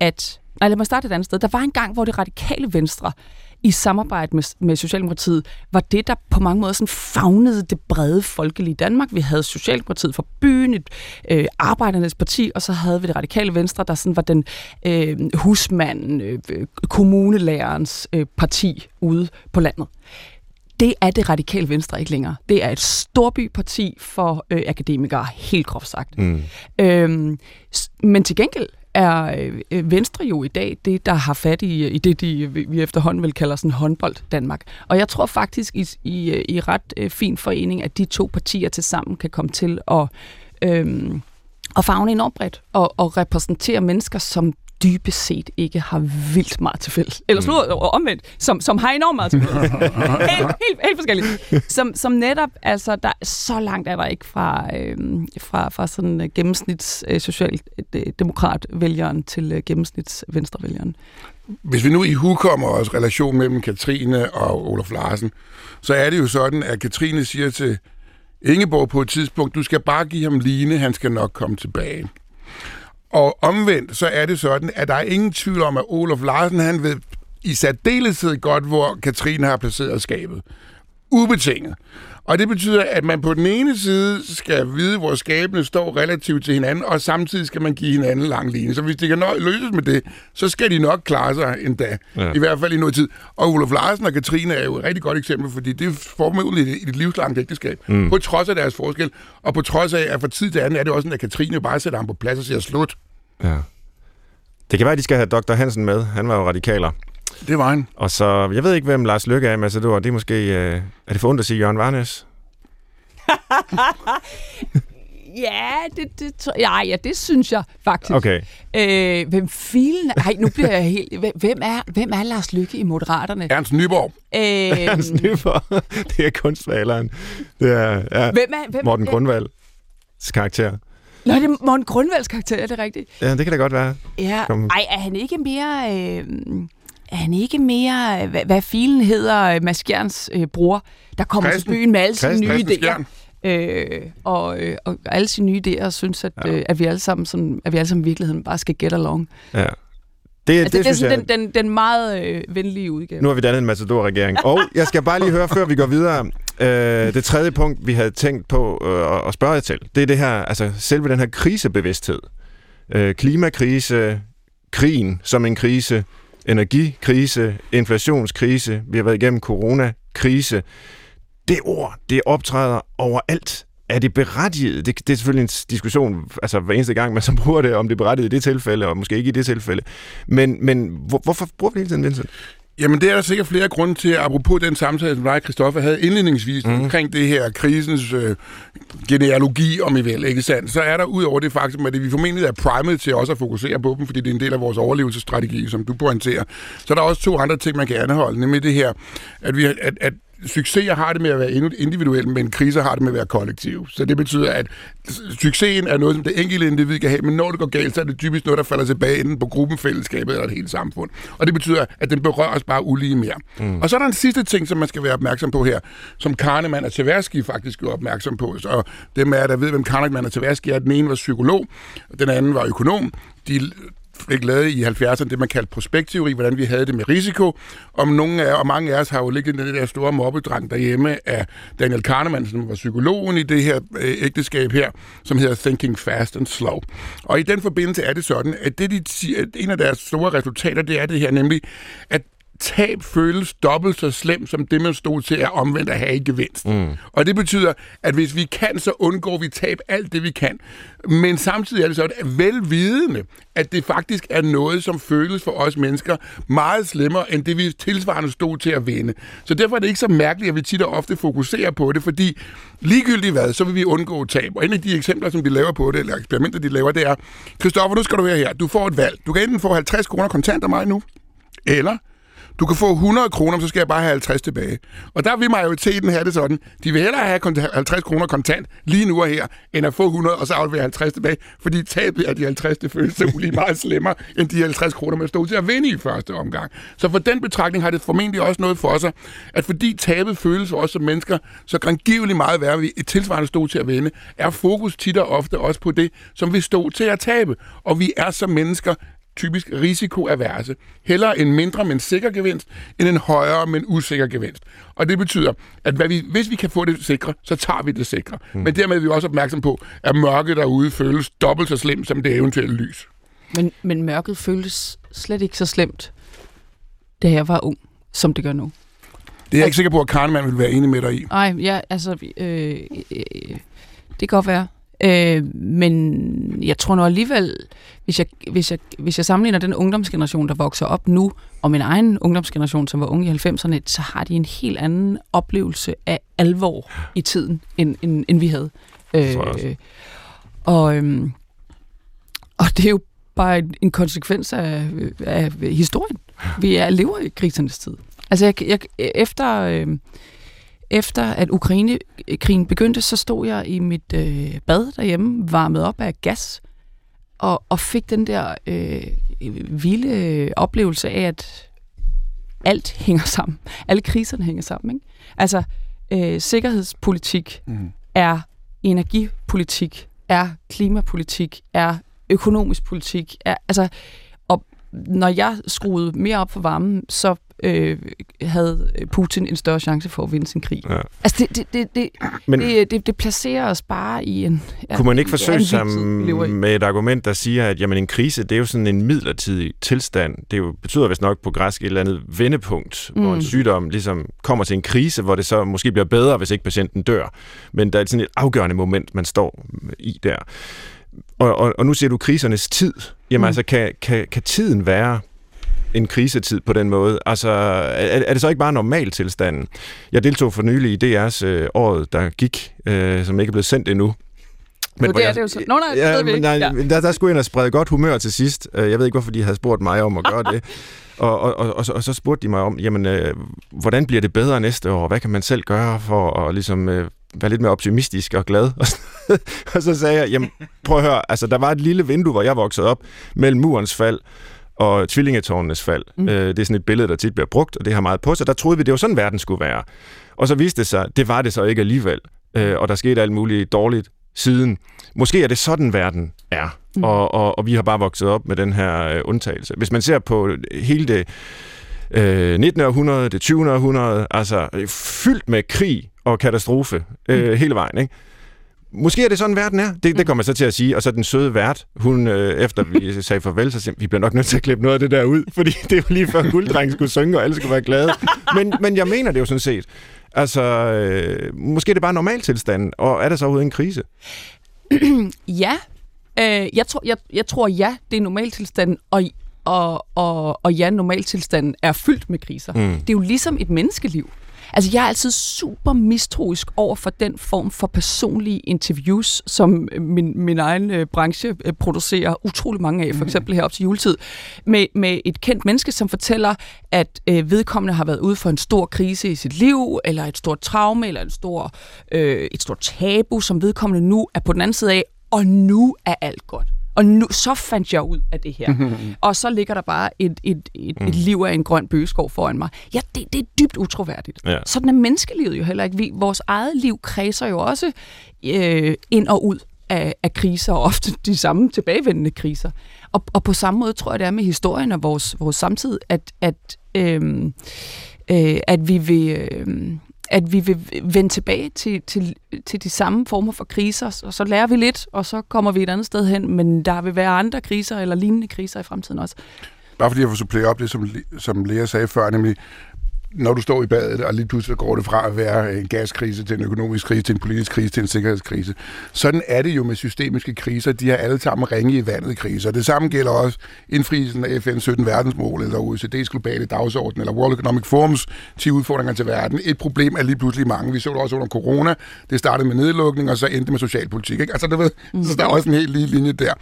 at... Nej, lad mig starte et andet sted. Der var en gang, hvor det radikale venstre i samarbejde med, med Socialdemokratiet, var det, der på mange måder sådan fagnede det brede folkelige Danmark. Vi havde Socialdemokratiet for byen, et øh, arbejdernes parti, og så havde vi det radikale venstre, der sådan var den øh, husmanden, øh, kommunelærerens øh, parti ude på landet det er det radikale venstre ikke længere. Det er et storbyparti for øh, akademikere, helt groft sagt. Mm. Øhm, men til gengæld er øh, øh, Venstre jo i dag det, der har fat i, øh, i det, de, vi efterhånden vil kalde sådan håndbold Danmark. Og jeg tror faktisk i, i, i ret fin forening, at de to partier til sammen kan komme til at, Øhm, at fagne enormt bredt og, og repræsentere mennesker, som dybest set ikke har vildt meget til fælles. Eller mm. slået omvendt, som, som har enormt meget til fælles. helt, helt, helt forskelligt. Som, som netop, altså, der, så langt er der ikke fra, øh, fra, fra sådan uh, gennemsnits øh, socialdemokrat-vælgeren til uh, gennemsnits venstrevælgeren. Hvis vi nu i hukommer os relation mellem Katrine og Olof Larsen, så er det jo sådan, at Katrine siger til Ingeborg på et tidspunkt, du skal bare give ham line, han skal nok komme tilbage. Og omvendt, så er det sådan, at der er ingen tvivl om, at Olof Larsen, han ved i særdeleshed godt, hvor Katrine har placeret skabet. Ubetinget. Og det betyder, at man på den ene side skal vide, hvor skabene står relativt til hinanden, og samtidig skal man give hinanden lang linje. Så hvis de kan løses med det, så skal de nok klare sig endda. Ja. I hvert fald i noget tid. Og Olof Larsen og Katrine er jo et rigtig godt eksempel, fordi det er formidlet i et livslangt ægteskab. Mm. På trods af deres forskel, og på trods af, at fra tid til anden er det også sådan, at Katrine bare sætter ham på plads og siger slut. Ja. Det kan være, at de skal have Dr. Hansen med. Han var jo radikaler. Det var han. Og så, jeg ved ikke, hvem Lars Lykke er, men altså, det er måske, øh, er det for ondt at sige Jørgen Varnes? ja, det, det, ja, ja, det synes jeg faktisk. Okay. Øh, hvem filen... Nej, nu bliver jeg helt... Hvem er, hvem er Lars Lykke i Moderaterne? Ernst Nyborg. Øh, Ernst Nyborg. det er kunstvaleren. Det er ja, hvem er, hvem, Morten Grundvalds karakter. Nå, det er Morten Grundvalds karakter, er det rigtigt? Ja, det kan da godt være. Ja. Kom. Ej, er han ikke mere... Øh, er han ikke mere... Hvad, hvad filen hedder Mads Gjerns øh, bror, der kommer Christen. til byen med alle sine nye idéer? Øh, og, øh, og alle sine nye idéer synes, at, ja. øh, at vi alle sammen sådan, at vi alle sammen i virkeligheden bare skal get along. Ja. Det, altså, det, det, det er sådan jeg... den, den, den meget øh, venlige udgave. Nu har vi dannet en Matador-regering. Og jeg skal bare lige høre, før vi går videre. Øh, det tredje punkt, vi havde tænkt på øh, at spørge jer til, det er det her, altså selve den her krisebevidsthed. Øh, klimakrise, krigen som en krise, energikrise, inflationskrise, vi har været igennem coronakrise. Det ord, det optræder overalt er det berettiget? Det, det er selvfølgelig en diskussion, altså hver eneste gang, man så bruger det, om det er berettiget i det tilfælde, og måske ikke i det tilfælde. Men, men hvor, hvorfor bruger vi det hele tiden, Vincent? Jamen, det er der sikkert flere grunde til, apropos den samtale, som dig, Christoffer, havde indledningsvis mm. omkring det her krisens øh, genealogi, om I vil, ikke sandt? Så er der ud over det faktum, at vi formentlig er primet til også at fokusere på dem, fordi det er en del af vores overlevelsesstrategi, som du pointerer. Så er der også to andre ting, man kan anholde, nemlig det her, at, vi, at, at succeser har det med at være individuelle, men kriser har det med at være kollektiv. Så det betyder, at succesen er noget, som det enkelte individ kan have, men når det går galt, så er det typisk noget, der falder tilbage enten på gruppen, fællesskabet eller et helt samfund. Og det betyder, at den berører os bare ulige mere. Mm. Og så er der en sidste ting, som man skal være opmærksom på her, som Kahneman og Tversky faktisk er opmærksom på. Så dem er, der ved, hvem Kahneman og Tversky er, den ene var psykolog, den anden var økonom. De fik lavet i 70'erne det, man kaldte prospektteori, hvordan vi havde det med risiko. Om nogle af, og mange af os har jo ligget den der store mobbedrang derhjemme af Daniel Kahneman, som var psykologen i det her øh, ægteskab her, som hedder Thinking Fast and Slow. Og i den forbindelse er det sådan, at det, de siger, en af deres store resultater, det er det her, nemlig, at tab føles dobbelt så slemt, som det, man stod til at omvendt at have i gevinst. Mm. Og det betyder, at hvis vi kan, så undgår vi tab alt det, vi kan. Men samtidig er det sådan, at velvidende, at det faktisk er noget, som føles for os mennesker meget slemmere, end det, vi tilsvarende stod til at vinde. Så derfor er det ikke så mærkeligt, at vi tit og ofte fokuserer på det, fordi ligegyldigt hvad, så vil vi undgå tab. Og en af de eksempler, som de laver på det, eller eksperimenter, de laver, det er, Kristoffer, nu skal du være her. Du får et valg. Du kan enten få 50 kroner kontant af mig nu, eller du kan få 100 kroner, så skal jeg bare have 50 tilbage. Og der vil majoriteten have det sådan. De vil hellere have 50 kroner kontant lige nu og her, end at få 100 og så aflevere 50 tilbage. Fordi tabet af de 50, det føles lige meget slemmere, end de 50 kroner, man stod til at vinde i første omgang. Så for den betragtning har det formentlig også noget for sig, at fordi tabet føles os som mennesker så grangiveligt meget værre, vi et tilsvarende stod til at vinde, er fokus tit og ofte også på det, som vi stod til at tabe. Og vi er som mennesker typisk risikoaverse. Heller en mindre, men sikker gevinst, end en højere, men usikker gevinst. Og det betyder, at hvad vi, hvis vi kan få det sikre, så tager vi det sikre. Mm. Men dermed er vi også opmærksom på, at mørket derude føles dobbelt så slemt, som det eventuelle lys. Men, men mørket føles slet ikke så slemt, da jeg var ung, som det gør nu. Det er jeg ikke sikker på, at Kahneman vil være enig med dig i. Nej, ja, altså, øh, øh, det kan godt være. Øh, men jeg tror nu alligevel, hvis jeg, hvis, jeg, hvis jeg sammenligner den ungdomsgeneration, der vokser op nu, og min egen ungdomsgeneration, som var unge i 90'erne, så har de en helt anden oplevelse af alvor i tiden, end, end, end vi havde. Øh, og, øhm, og det er jo bare en, en konsekvens af, af historien. Vi er lever i krisernes tid. Altså, jeg, jeg, efter... Øh, efter at Ukraine-krigen begyndte, så stod jeg i mit øh, bad derhjemme, varmet op af gas, og, og fik den der øh, vilde oplevelse af, at alt hænger sammen. Alle kriserne hænger sammen. Ikke? Altså, øh, sikkerhedspolitik mm. er energipolitik, er klimapolitik, er økonomisk politik. Er, altså, og når jeg skruede mere op for varmen, så øh, havde Putin en større chance for at vinde sin krig. Ja. Altså, det, det, det, det, Men, det, det, det placerer os bare i en... Ja, kunne man ikke forsøge sig med et argument, der siger, at jamen, en krise, det er jo sådan en midlertidig tilstand. Det jo, betyder vist nok på græsk et eller andet vendepunkt, mm. hvor en mm. sygdom ligesom kommer til en krise, hvor det så måske bliver bedre, hvis ikke patienten dør. Men der er sådan et afgørende moment, man står i der. Og, og, og nu ser du krisernes tid. Jamen mm. altså, kan, kan, kan tiden være en krisetid på den måde? Altså, er, er det så ikke bare normal tilstanden? Jeg deltog for nylig i DR's øh, året, der gik, øh, som ikke er blevet sendt endnu. Men det er jeg, det jo så. Nå, nej, ja, men, nej, ja. der, der skulle jeg ind og sprede godt humør til sidst. Øh, jeg ved ikke, hvorfor de havde spurgt mig om at gøre det. Og, og, og, og, så, og så spurgte de mig om, jamen, øh, hvordan bliver det bedre næste år? Hvad kan man selv gøre for at ligesom, øh, være lidt mere optimistisk og glad? og så sagde jeg, jamen, prøv at høre, altså, der var et lille vindue, hvor jeg voksede op, mellem murens fald og tvillingetårnenes fald. Mm. Øh, det er sådan et billede, der tit bliver brugt, og det har meget på sig. Der troede vi, det var sådan, verden skulle være. Og så viste det sig, det var det så ikke alligevel. Øh, og der skete alt muligt dårligt siden. Måske er det sådan, verden er. Mm. Og, og, og vi har bare vokset op med den her øh, undtagelse. Hvis man ser på hele det øh, 19. århundrede, det 20. århundrede, altså fyldt med krig og katastrofe øh, mm. hele vejen, ikke? Måske er det sådan, verden er. Det, det mm. kommer så til at sige. Og så den søde vært, hun, øh, efter vi sagde farvel, så siger vi bliver nok nødt til at klippe noget af det der ud, fordi det er jo lige før gulddreng skulle synge, og alle skulle være glade. Men, men jeg mener det jo sådan set. Altså, øh, måske er det bare normaltilstanden, og er der så overhovedet en krise? ja. Øh, jeg, tror, jeg, jeg tror, ja, det er normaltilstanden, og, og, og, og ja, normaltilstanden er fyldt med kriser. Mm. Det er jo ligesom et menneskeliv. Altså, jeg er altid super mistroisk over for den form for personlige interviews, som min, min egen øh, branche øh, producerer utrolig mange af, for mhm. eksempel herop til juletid, med, med et kendt menneske, som fortæller, at øh, vedkommende har været ude for en stor krise i sit liv, eller et stort traume, eller en stor, øh, et stort tabu, som vedkommende nu er på den anden side af, og nu er alt godt. Og nu, så fandt jeg ud af det her. og så ligger der bare et, et, et, mm. et liv af en grøn bøgeskov foran mig. Ja, det, det er dybt utroværdigt. Ja. Sådan er menneskelivet jo heller ikke. Vi, vores eget liv kredser jo også øh, ind og ud af, af kriser, og ofte de samme tilbagevendende kriser. Og, og på samme måde tror jeg, det er med historien og vores, vores samtid, at, at, øh, øh, at vi vil... Øh, at vi vil vende tilbage til, til, til de samme former for kriser, og så lærer vi lidt, og så kommer vi et andet sted hen, men der vil være andre kriser eller lignende kriser i fremtiden også. Bare fordi jeg får supplere op det, som, som Lea sagde før, nemlig når du står i badet, og lige pludselig går det fra at være en gaskrise til en økonomisk krise, til en politisk krise, til en sikkerhedskrise. Sådan er det jo med systemiske kriser. De har alle sammen ringe i vandet kriser. Det samme gælder også indfrielsen af FN's 17 verdensmål, eller OECD's globale dagsorden, eller World Economic Forums 10 udfordringer til verden. Et problem er lige pludselig mange. Vi så det også under corona. Det startede med nedlukning, og så endte med socialpolitik. Ikke? Altså, du ved, mm. så der er også en helt lige linje der.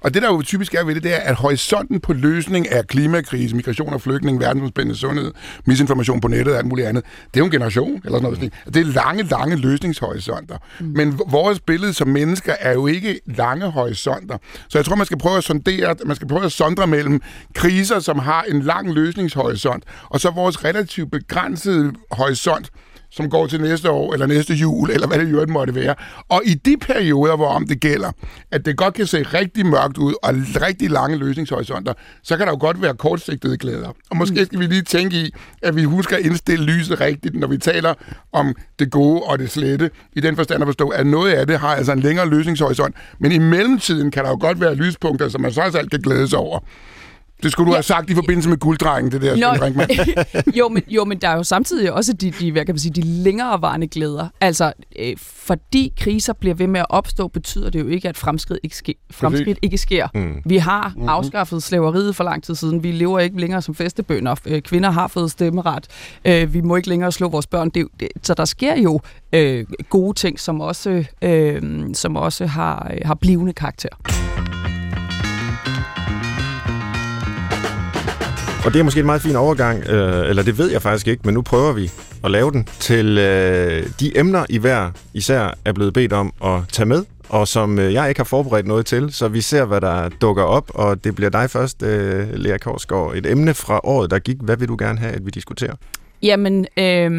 Og det, der jo typisk er ved det, det er, at horisonten på løsning af klimakrise, migration og flygtning, verdensomspændende sundhed, misinformation på nettet og alt muligt andet. Det er jo en generation, eller sådan noget. Mm. Det er lange, lange løsningshorisonter. Mm. Men vores billede som mennesker er jo ikke lange horisonter. Så jeg tror, man skal prøve at sondere, man skal prøve at sondre mellem kriser, som har en lang løsningshorisont, og så vores relativt begrænsede horisont, som går til næste år, eller næste jul, eller hvad det jo måtte være. Og i de perioder, hvor om det gælder, at det godt kan se rigtig mørkt ud, og rigtig lange løsningshorisonter, så kan der jo godt være kortsigtede glæder. Og måske mm. skal vi lige tænke i, at vi husker at indstille lyset rigtigt, når vi taler om det gode og det slette, i den forstand at forstå, at noget af det har altså en længere løsningshorisont, men i mellemtiden kan der jo godt være lyspunkter, som man så alt kan glæde sig over. Det skulle du ja. have sagt i forbindelse med gulddrengen, det der, Nå, jo, men, jo, men der er jo samtidig også de, de, hvad kan man sige, de længerevarende glæder. Altså, øh, fordi kriser bliver ved med at opstå, betyder det jo ikke, at fremskridt ikke, ske, fremskridt ikke sker. Mm. Vi har mm-hmm. afskaffet slaveriet for lang tid siden. Vi lever ikke længere som festebønder. Øh, kvinder har fået stemmeret. Øh, vi må ikke længere slå vores børn. Det, det, så der sker jo øh, gode ting, som også, øh, som også har, har blivende karakter. Og det er måske en meget fin overgang, øh, eller det ved jeg faktisk ikke, men nu prøver vi at lave den til øh, de emner, I hver især er blevet bedt om at tage med, og som øh, jeg ikke har forberedt noget til, så vi ser, hvad der dukker op, og det bliver dig først, øh, Lea Korsgaard. Et emne fra året, der gik. Hvad vil du gerne have, at vi diskuterer? Jamen, øh,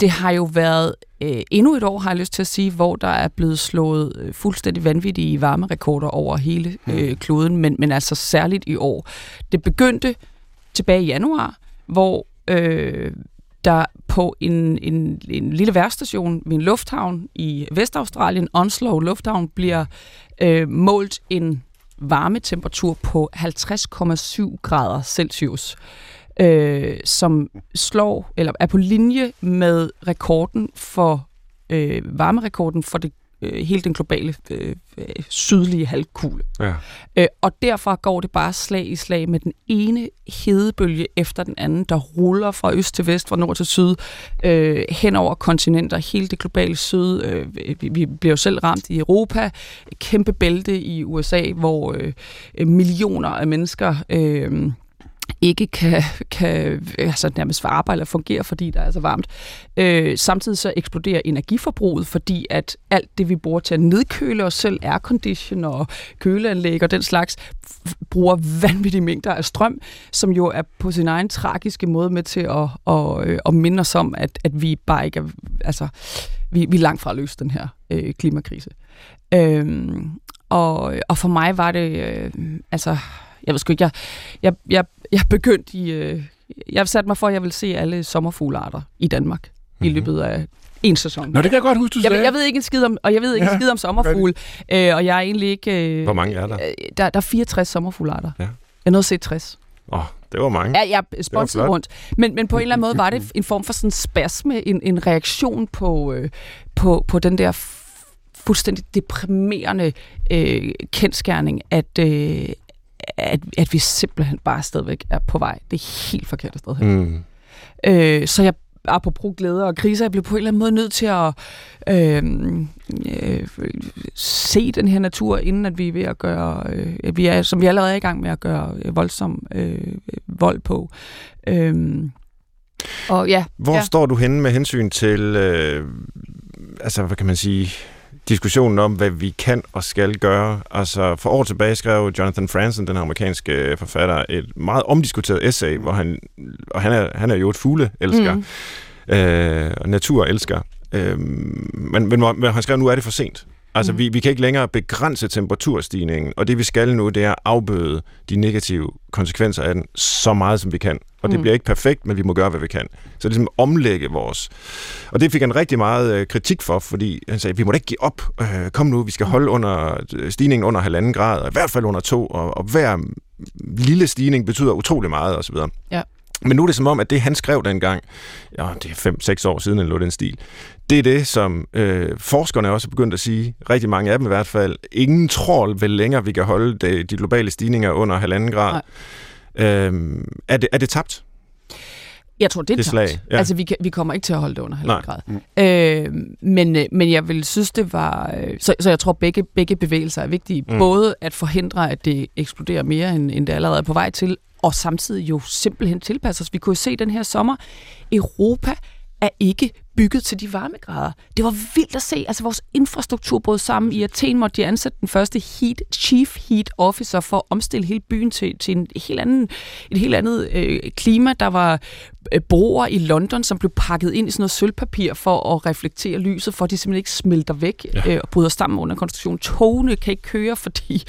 det har jo været øh, endnu et år, har jeg lyst til at sige, hvor der er blevet slået øh, fuldstændig vanvittige varmerekorder over hele hmm. øh, kloden, men, men altså særligt i år. Det begyndte tilbage i januar, hvor øh, der på en, en, en lille værstation ved en lufthavn i Vestaustralien, Onslow Lufthavn, bliver øh, målt en varmetemperatur på 50,7 grader Celsius, øh, som slår eller er på linje med rekorden for øh, varmerekorden for det øh, hele den globale øh, øh, sydlige halvkugle. Ja. Øh, og derfor går det bare slag i slag med den ene hedebølge efter den anden, der ruller fra øst til vest, fra nord til syd, øh, hen over kontinenter, hele det globale syd. Øh, vi, vi bliver jo selv ramt i Europa, kæmpe bælte i USA, hvor øh, millioner af mennesker... Øh, ikke kan, kan altså nærmest arbejde eller fungere, fordi der er så varmt. Øh, samtidig så eksploderer energiforbruget, fordi at alt det, vi bruger til at nedkøle os selv, aircondition og køleanlæg og den slags, bruger vanvittige mængder af strøm, som jo er på sin egen tragiske måde med til at, at, øh, at minde os om, at, at vi bare ikke er, altså, vi, vi er langt fra at løse den her øh, klimakrise. Øh, og, og for mig var det, øh, altså, jeg ved sgu ikke, jeg, jeg, jeg, jeg begyndte i, øh, jeg satte mig for, at jeg vil se alle sommerfuglearter i Danmark mm-hmm. i mhm. løbet af en sæson. Nå, det kan jeg godt huske, du sagde. Jeg, jeg ved ikke en skid om, og jeg ved ikke ja. en skid om sommerfugle, øh, og jeg er egentlig ikke... Øh, Hvor mange er der? Øh, der, der er 64 sommerfuglearter. Ja. Jeg nåede at se 60. Åh, oh, det var mange. Ja, jeg sponsede rundt. Men, men på en eller anden måde var det en form for sådan spasme, en, en reaktion på, øh, på, på den der fuldstændig deprimerende øh, kendskærning, at, øh, at, at vi simpelthen bare stadigvæk er på vej. Det er helt forkert sted her. Mm. Øh, så jeg apropos glæder og kriser, jeg blev på en eller anden måde nødt til at øh, øh, se den her natur, inden at vi er ved at gøre, øh, vi er, som vi allerede er i gang med at gøre øh, voldsom øh, vold på. Øh, og ja, Hvor ja. står du henne med hensyn til, øh, altså hvad kan man sige, diskussionen om, hvad vi kan og skal gøre. Altså, for år tilbage skrev Jonathan Franzen, den amerikanske forfatter, et meget omdiskuteret essay, hvor han, og han er, han er jo et fugleelsker, mm. øh, og naturelsker. Øh, men, men, men han skrev, nu er det for sent. Altså, mm. vi, vi kan ikke længere begrænse temperaturstigningen, og det vi skal nu, det er at afbøde de negative konsekvenser af den så meget, som vi kan. Og det mm. bliver ikke perfekt, men vi må gøre, hvad vi kan. Så det ligesom omlægge vores... Og det fik han rigtig meget øh, kritik for, fordi han sagde, vi må da ikke give op. Øh, kom nu, vi skal holde under øh, stigningen under halvanden grad, og i hvert fald under to, og, og hver lille stigning betyder utrolig meget, osv. Ja. Men nu er det som om, at det han skrev dengang, ja, det er 5-6 år siden, eller noget den stil, det er det, som øh, forskerne også er begyndt at sige, rigtig mange af dem i hvert fald, ingen tror vel længere, vi kan holde det, de globale stigninger under halvanden grad. Øhm, er, det, er det tabt? Jeg tror, det er det slag, ja. Altså, vi, kan, vi kommer ikke til at holde det under halvanden grad. Mm. Øh, men, øh, men jeg vil synes, det var... Øh, så, så jeg tror, begge, begge bevægelser er vigtige. Mm. Både at forhindre, at det eksploderer mere, end, end det allerede er på vej til, og samtidig jo simpelthen tilpasse os. Vi kunne jo se den her sommer, Europa er ikke bygget til de varmegrader. Det var vildt at se. Altså vores infrastruktur brød sammen. I Athen måtte de ansætte den første heat, chief heat officer for at omstille hele byen til, til en helt anden, et helt andet øh, klima. Der var øh, broer i London, som blev pakket ind i sådan noget sølvpapir for at reflektere lyset, for at de simpelthen ikke smelter væk ja. øh, og bryder sammen under konstruktion. Togene kan ikke køre, fordi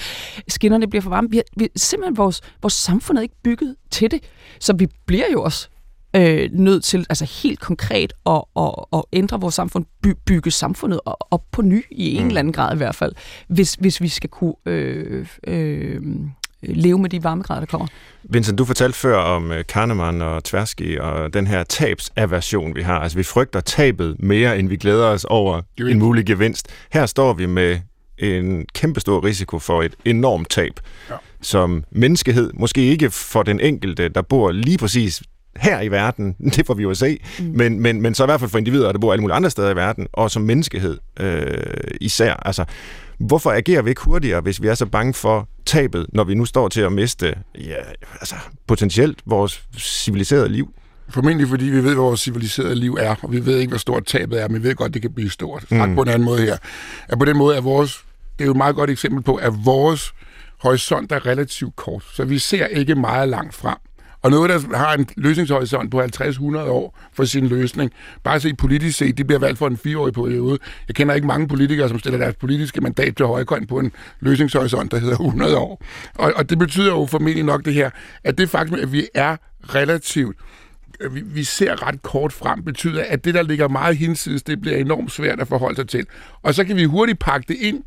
skinnerne bliver for varme. Vi har, vi, simpelthen vores, vores samfund er ikke bygget til det. Så vi bliver jo også øh, nødt til altså helt konkret at, at, at ændre vores samfund, by, bygge samfundet op på ny i en mm. eller anden grad i hvert fald, hvis, hvis vi skal kunne øh, øh, leve med de varmegrader, der kommer. Vincent, du fortalte før om øh, Kahneman og Tversky og den her tabsaversion, vi har. Altså, vi frygter tabet mere, end vi glæder os over en mulig gevinst. Her står vi med en kæmpestor risiko for et enormt tab, ja. som menneskehed, måske ikke for den enkelte, der bor lige præcis her i verden, det får vi jo at se, mm. men, men, men så i hvert fald for individer, der bor alle mulige andre steder i verden, og som menneskehed øh, især. Altså, hvorfor agerer vi ikke hurtigere, hvis vi er så bange for tabet, når vi nu står til at miste ja, altså, potentielt vores civiliserede liv? Formentlig fordi vi ved, hvad vores civiliserede liv er, og vi ved ikke, hvor stort tabet er, men vi ved godt, det kan blive stort. Sagt mm. på en anden måde her. At på den måde er vores, det er jo et meget godt eksempel på, at vores horisont er relativt kort, så vi ser ikke meget langt frem. Og noget, der har en løsningshorisont på 50-100 år for sin løsning, bare se politisk set, de bliver valgt for en fireårig periode. Jeg kender ikke mange politikere, som stiller deres politiske mandat til højkøjen på en løsningshorisont, der hedder 100 år. Og, og det betyder jo formentlig nok det her, at det faktisk, at vi er relativt øh, vi, vi ser ret kort frem, betyder, at det, der ligger meget hinsides, det bliver enormt svært at forholde sig til. Og så kan vi hurtigt pakke det ind,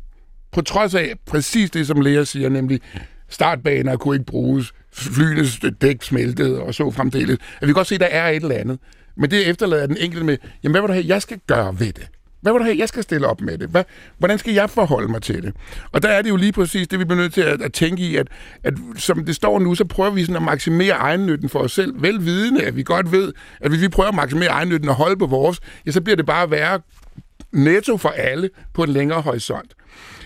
på trods af præcis det, som læger siger, nemlig startbaner kunne ikke bruges, flyenes dæk smeltede og så fremdeles. At vi kan godt se, at der er et eller andet. Men det efterlader den enkelte med, jamen hvad vil du have, jeg skal gøre ved det? Hvad vil du have, jeg skal stille op med det? Hvad, hvordan skal jeg forholde mig til det? Og der er det jo lige præcis det, vi bliver nødt til at, at tænke i, at, at som det står nu, så prøver vi sådan at maksimere egennytten for os selv, velvidende, at vi godt ved, at hvis vi prøver at maksimere egennytten og holde på vores, ja, så bliver det bare værre netto for alle på en længere horisont.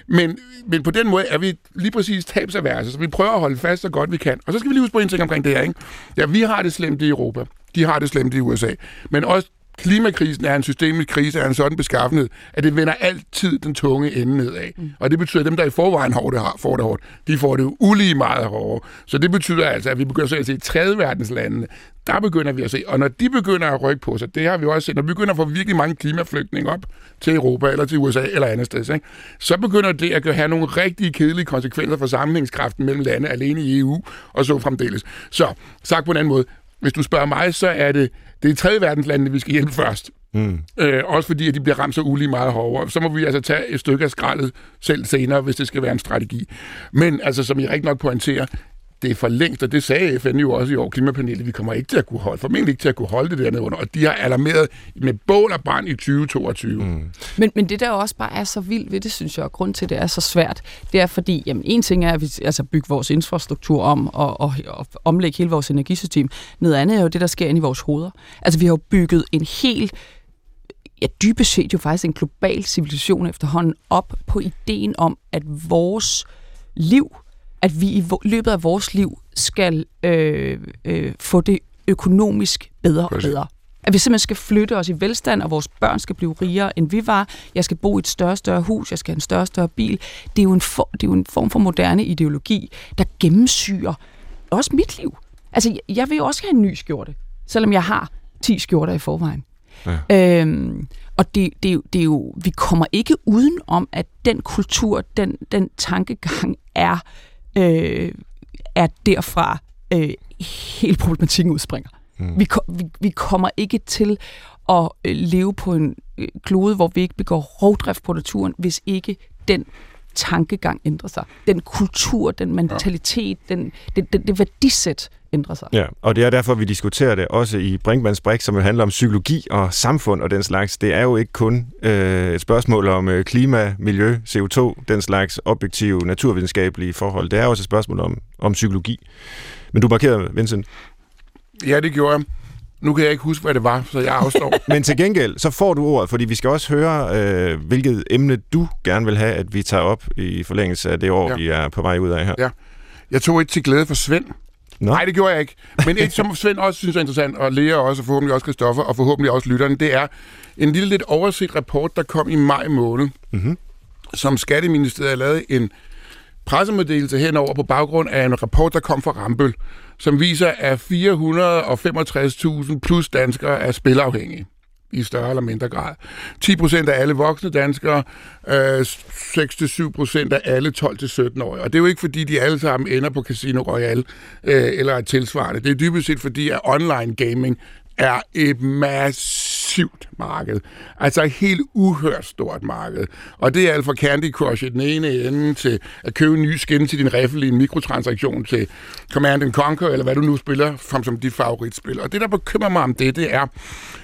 Men, men på den måde er vi lige præcis tabsaverse, så vi prøver at holde fast så godt vi kan. Og så skal vi lige huske på en ting omkring det her. Ikke? Ja, vi har det slemt i Europa. De har det slemt i USA. Men også klimakrisen er en systemisk krise af en sådan beskaffenhed, at det vender altid den tunge ende nedad. Mm. Og det betyder, at dem, der i forvejen har det, får det hårdt, de får det ulige meget hårdere. Så det betyder altså, at vi begynder at se i tredje verdenslandene, der begynder vi at se, og når de begynder at rykke på sig, det har vi også set, når vi begynder at få virkelig mange klimaflygtninge op til Europa, eller til USA, eller andet sted, ikke? så begynder det at have nogle rigtig kedelige konsekvenser for sammenhængskraften mellem lande alene i EU, og så fremdeles. Så, sagt på en anden måde, hvis du spørger mig, så er det, det er tredje verdenslandene, vi skal hjælpe først. Mm. Øh, også fordi, at de bliver ramt så ulige meget hårdere. Så må vi altså tage et stykke af skraldet selv senere, hvis det skal være en strategi. Men altså, som I rigtig nok pointerer, det er for længst, og det sagde FN jo også i år, klimapanelet, vi kommer ikke til at kunne holde, formentlig ikke til at kunne holde det dernede under, og de har alarmeret med bål og brand i 2022. Mm. Men, men det der også bare er så vildt ved det, synes jeg, og grund til, at det er så svært, det er fordi, jamen en ting er, at vi altså, bygge vores infrastruktur om og, og, og omlægge hele vores energisystem. Noget andet er jo det, der sker inde i vores hoveder. Altså vi har jo bygget en helt ja, dybest set jo faktisk en global civilisation efterhånden op på ideen om, at vores liv, at vi i løbet af vores liv skal øh, øh, få det økonomisk bedre og bedre. At vi simpelthen skal flytte os i velstand, og vores børn skal blive rigere, end vi var. Jeg skal bo i et større større hus, jeg skal have en større større bil. Det er jo en, for, det er jo en form for moderne ideologi, der gennemsyrer også mit liv. Altså, jeg vil jo også have en ny skjorte, selvom jeg har 10 skjorter i forvejen. Ja. Øhm, og det, det, det er jo, vi kommer ikke uden om, at den kultur, den, den tankegang er, øh, er derfra øh, hele problematikken udspringer. Mm. Vi, vi, vi kommer ikke til at øh, leve på en øh, klode, hvor vi ikke begår rovdrift på naturen, hvis ikke den tankegang ændrer sig. Den kultur, den mentalitet, ja. den, det, det, det værdisæt ændrer sig. Ja, og det er derfor, vi diskuterer det også i Brinkmanns Brik, som jo handler om psykologi og samfund og den slags. Det er jo ikke kun øh, et spørgsmål om øh, klima, miljø, CO2, den slags objektive naturvidenskabelige forhold. Det er også et spørgsmål om, om psykologi. Men du markerede, Vincent. Ja, det gjorde jeg. Nu kan jeg ikke huske, hvad det var, så jeg afstår. Men til gengæld, så får du ordet, fordi vi skal også høre, øh, hvilket emne du gerne vil have, at vi tager op i forlængelse af det år, ja. vi er på vej ud af her. Ja. Jeg tog et til glæde for Svend. Nå. Nej, det gjorde jeg ikke. Men et, som Svend også synes er interessant, og Lea også, og forhåbentlig også Kristoffer, og forhåbentlig også lytterne, det er en lille lidt overset rapport, der kom i maj måned, mm-hmm. som Skatteministeriet lavede en pressemeddelelse henover på baggrund af en rapport, der kom fra Rambøl, som viser, at 465.000 plus danskere er spilafhængige i større eller mindre grad. 10% af alle voksne danskere, øh, 6-7% af alle 12-17-årige. Og det er jo ikke, fordi de alle sammen ender på Casino Royale øh, eller er tilsvarende. Det er dybest set, fordi at online gaming er et massivt marked. Altså et helt uhørt stort marked. Og det er alt fra Candy Crush i den ene ende til at købe en ny skin til din riffel i en mikrotransaktion til Command and Conquer, eller hvad du nu spiller som, som dit favoritspil. Og det, der bekymrer mig om det, det er,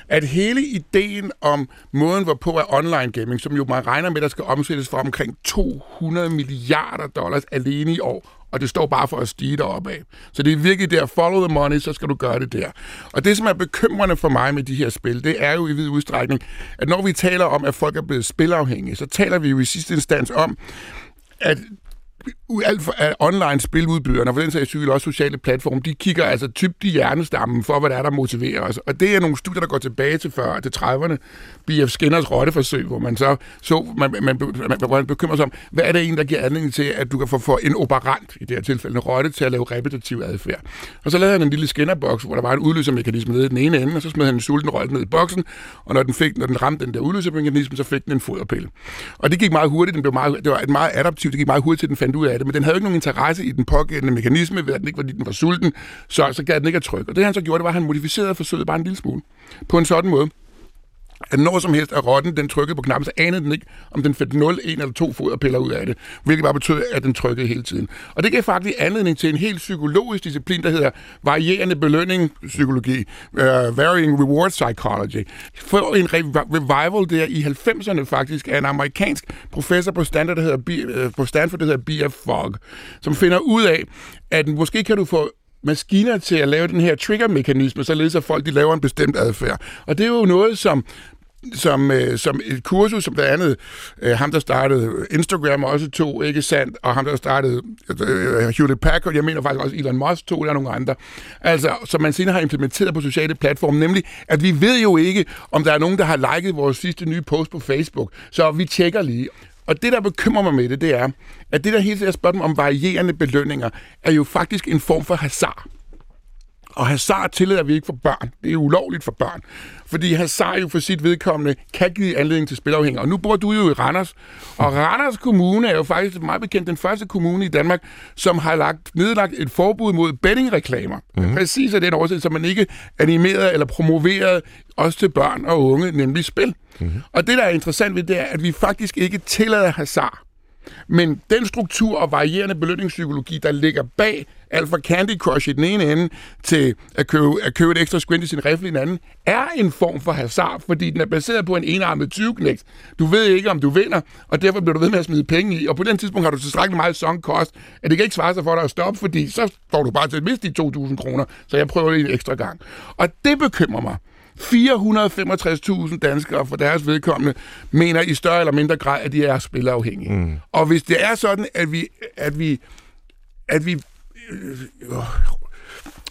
at hele ideen om måden, hvorpå er online gaming, som jo man regner med, der skal omsættes for omkring 200 milliarder dollars alene i år, og det står bare for at stige deroppe af. Så det er virkelig der, follow the money, så skal du gøre det der. Og det, som er bekymrende for mig med de her spil, det er jo i vid udstrækning, at når vi taler om, at folk er blevet spilafhængige, så taler vi jo i sidste instans om, at alt for, online spiludbyderne, og for den sags skyld også sociale platforme, de kigger altså typt i hjernestammen for, hvad der er, der motiverer os. Og det er nogle studier, der går tilbage til før, til 30'erne, B.F. Skinners rotteforsøg, hvor man så, så man, man, man, man bekymrer sig om, hvad er det en, der giver anledning til, at du kan få for en operant, i det her tilfælde en rotte, til at lave repetitiv adfærd. Og så lavede han en lille skinnerboks, hvor der var en udløsermekanisme nede i den ene ende, og så smed han en sulten rotte ned i boksen, og når den, fik, når den ramte den der udløsermekanisme, så fik den en foderpille. Og det gik meget hurtigt, den blev meget, det var et meget adaptivt, det gik meget hurtigt, til den fandt ud af det, men den havde jo ikke nogen interesse i den pågældende mekanisme, ved at den ikke, fordi den var sulten, så, så gav den ikke at trykke. Og det han så gjorde, det var, at han modificerede forsøget bare en lille smule. På en sådan måde, at når som helst er rotten den trykkede på knappen, så anede den ikke, om den fik 0, 1 eller 2 foderpiller ud af det, hvilket bare betød, at den trykkede hele tiden. Og det gav faktisk anledning til en helt psykologisk disciplin, der hedder varierende belønningspsykologi, uh, øh, varying reward psychology. For en revival der i 90'erne faktisk af en amerikansk professor på øh, Stanford, der hedder, B, på Stanford, der hedder B.F. Fogg, som finder ud af, at måske kan du få maskiner til at lave den her trigger-mekanisme, således at folk de laver en bestemt adfærd. Og det er jo noget, som som, øh, som et kursus, som blandt andet øh, ham, der startede Instagram også tog, ikke sandt, og ham, der startede øh, øh, Hewlett Packard, jeg mener faktisk også Elon Musk to, eller nogle andre, altså, som man senere har implementeret på sociale platforme, nemlig, at vi ved jo ikke, om der er nogen, der har liket vores sidste nye post på Facebook, så vi tjekker lige. Og det, der bekymrer mig med det, det er, at det der hele tiden spørgsmål om varierende belønninger, er jo faktisk en form for hasard. Og hazard tillader vi ikke for børn. Det er ulovligt for børn. Fordi hazard jo for sit vedkommende kan give anledning til spilafhængighed. Og nu bor du jo i Randers. Og Randers Kommune er jo faktisk meget bekendt den første kommune i Danmark, som har lagt, nedlagt et forbud mod bettingreklamer. Mm. Præcis af den årsag, så man ikke animeret eller promoveret også til børn og unge, nemlig spil. Mm. Og det, der er interessant ved det, er, at vi faktisk ikke tillader hazard men den struktur og varierende belønningspsykologi, der ligger bag alt fra Candy Crush i den ene ende til at købe, at købe et ekstra squint i sin rifle i den anden, er en form for hasard, fordi den er baseret på en enarmet 20 -knægt. Du ved ikke, om du vinder, og derfor bliver du ved med at smide penge i, og på den tidspunkt har du tilstrækkeligt meget sunk cost, at det kan ikke svare sig for dig at stoppe, fordi så står du bare til at miste de 2.000 kroner, så jeg prøver det en ekstra gang. Og det bekymrer mig. 465.000 danskere for deres vedkommende mener i større eller mindre grad, at de er spilafhængige. Mm. Og hvis det er sådan, at vi, at vi, at vi øh,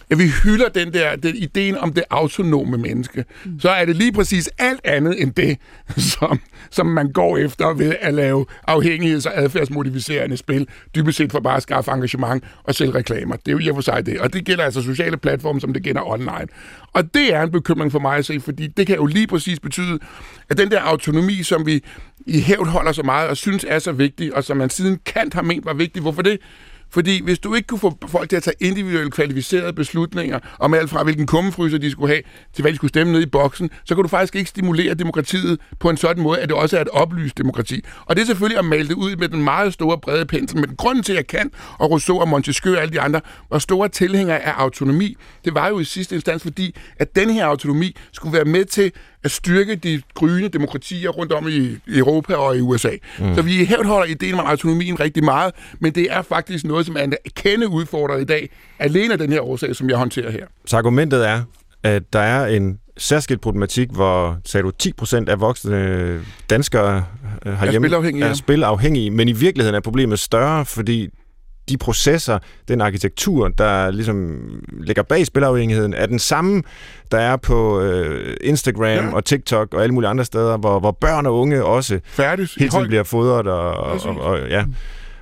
at vi hylder den der den ideen om det autonome menneske, mm. så er det lige præcis alt andet end det, som, som man går efter ved at lave afhængigheds- og adfærdsmodificerende spil, dybest set for bare at skaffe engagement og sælge reklamer. Det er jo i og for sig det. Og det gælder altså sociale platforme, som det gælder online. Og det er en bekymring for mig at se, fordi det kan jo lige præcis betyde, at den der autonomi, som vi i hævd holder så meget og synes er så vigtig, og som man siden Kant har ment var vigtig, hvorfor det? Fordi hvis du ikke kunne få folk til at tage individuelt kvalificerede beslutninger om alt fra, hvilken kummefryser de skulle have, til hvad de skulle stemme ned i boksen, så kan du faktisk ikke stimulere demokratiet på en sådan måde, at det også er et oplyst demokrati. Og det er selvfølgelig at male det ud med den meget store brede pensel. Men grunden til, at Kant og Rousseau og Montesquieu og alle de andre var store tilhængere af autonomi, det var jo i sidste instans fordi, at den her autonomi skulle være med til at styrke de gryende demokratier rundt om i Europa og i USA. Mm. Så vi hævdholder ideen om autonomien rigtig meget, men det er faktisk noget, som er en kende udfordret i dag, alene af den her årsag, som jeg håndterer her. Så argumentet er, at der er en særskilt problematik, hvor sagde du, 10% af voksne danskere øh, har er spilafhængige, er spilafhængige, men i virkeligheden er problemet større, fordi de processer, den arkitektur, der ligesom ligger bag spilafhængigheden, er den samme, der er på øh, Instagram ja. og TikTok og alle mulige andre steder, hvor, hvor børn og unge også Færdigt. hele tiden bliver fodret og, og, og, og ja.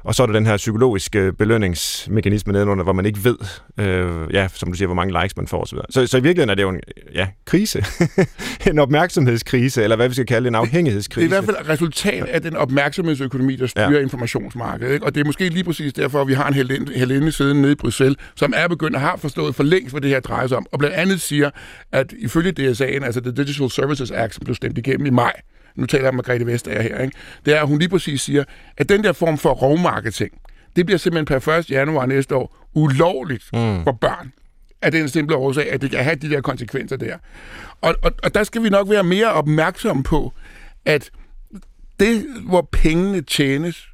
Og så er der den her psykologiske belønningsmekanisme nedenunder, hvor man ikke ved, øh, ja, som du siger, hvor mange likes man får osv. Så, så i virkeligheden er det jo en ja, krise. en opmærksomhedskrise, eller hvad vi skal kalde en afhængighedskrise. Det er i hvert fald resultat af den opmærksomhedsøkonomi, der styrer ja. informationsmarkedet. Ikke? Og det er måske lige præcis derfor, at vi har en helinde siden nede i Bruxelles, som er begyndt at have forstået for længst, hvad det her drejer sig om. Og blandt andet siger, at ifølge DSA'en, altså The Digital Services Act, som blev stemt igennem i maj, nu taler jeg om Margrethe Vestager her, ikke? det er, at hun lige præcis siger, at den der form for rovmarketing, det bliver simpelthen per 1. januar næste år ulovligt mm. for børn af den simple årsag, at det kan have de der konsekvenser der. Og, og, og der skal vi nok være mere opmærksomme på, at det, hvor pengene tjenes,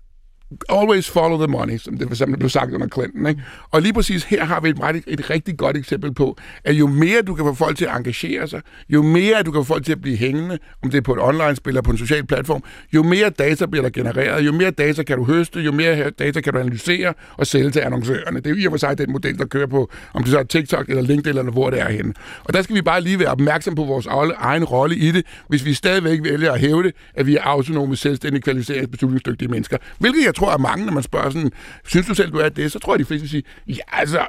always follow the money, som det for eksempel blev sagt under Clinton. Ikke? Og lige præcis her har vi et, et, et rigtig godt eksempel på, at jo mere du kan få folk til at engagere sig, jo mere du kan få folk til at blive hængende, om det er på et online-spil eller på en social platform, jo mere data bliver der genereret, jo mere data kan du høste, jo mere data kan du analysere og sælge til annoncørerne. Det er jo i og for sig den model, der kører på, om det så er TikTok eller LinkedIn eller hvor det er henne. Og der skal vi bare lige være opmærksom på vores egen rolle i det, hvis vi stadigvæk vælger at hæve det, at vi er autonome, selvstændige, kvalificeringsbeslutningsdygtige mennesker. Hvilket jeg tror, at mange, når man spørger sådan, synes du selv, du er det, så tror jeg, de fleste vil sige, ja, altså,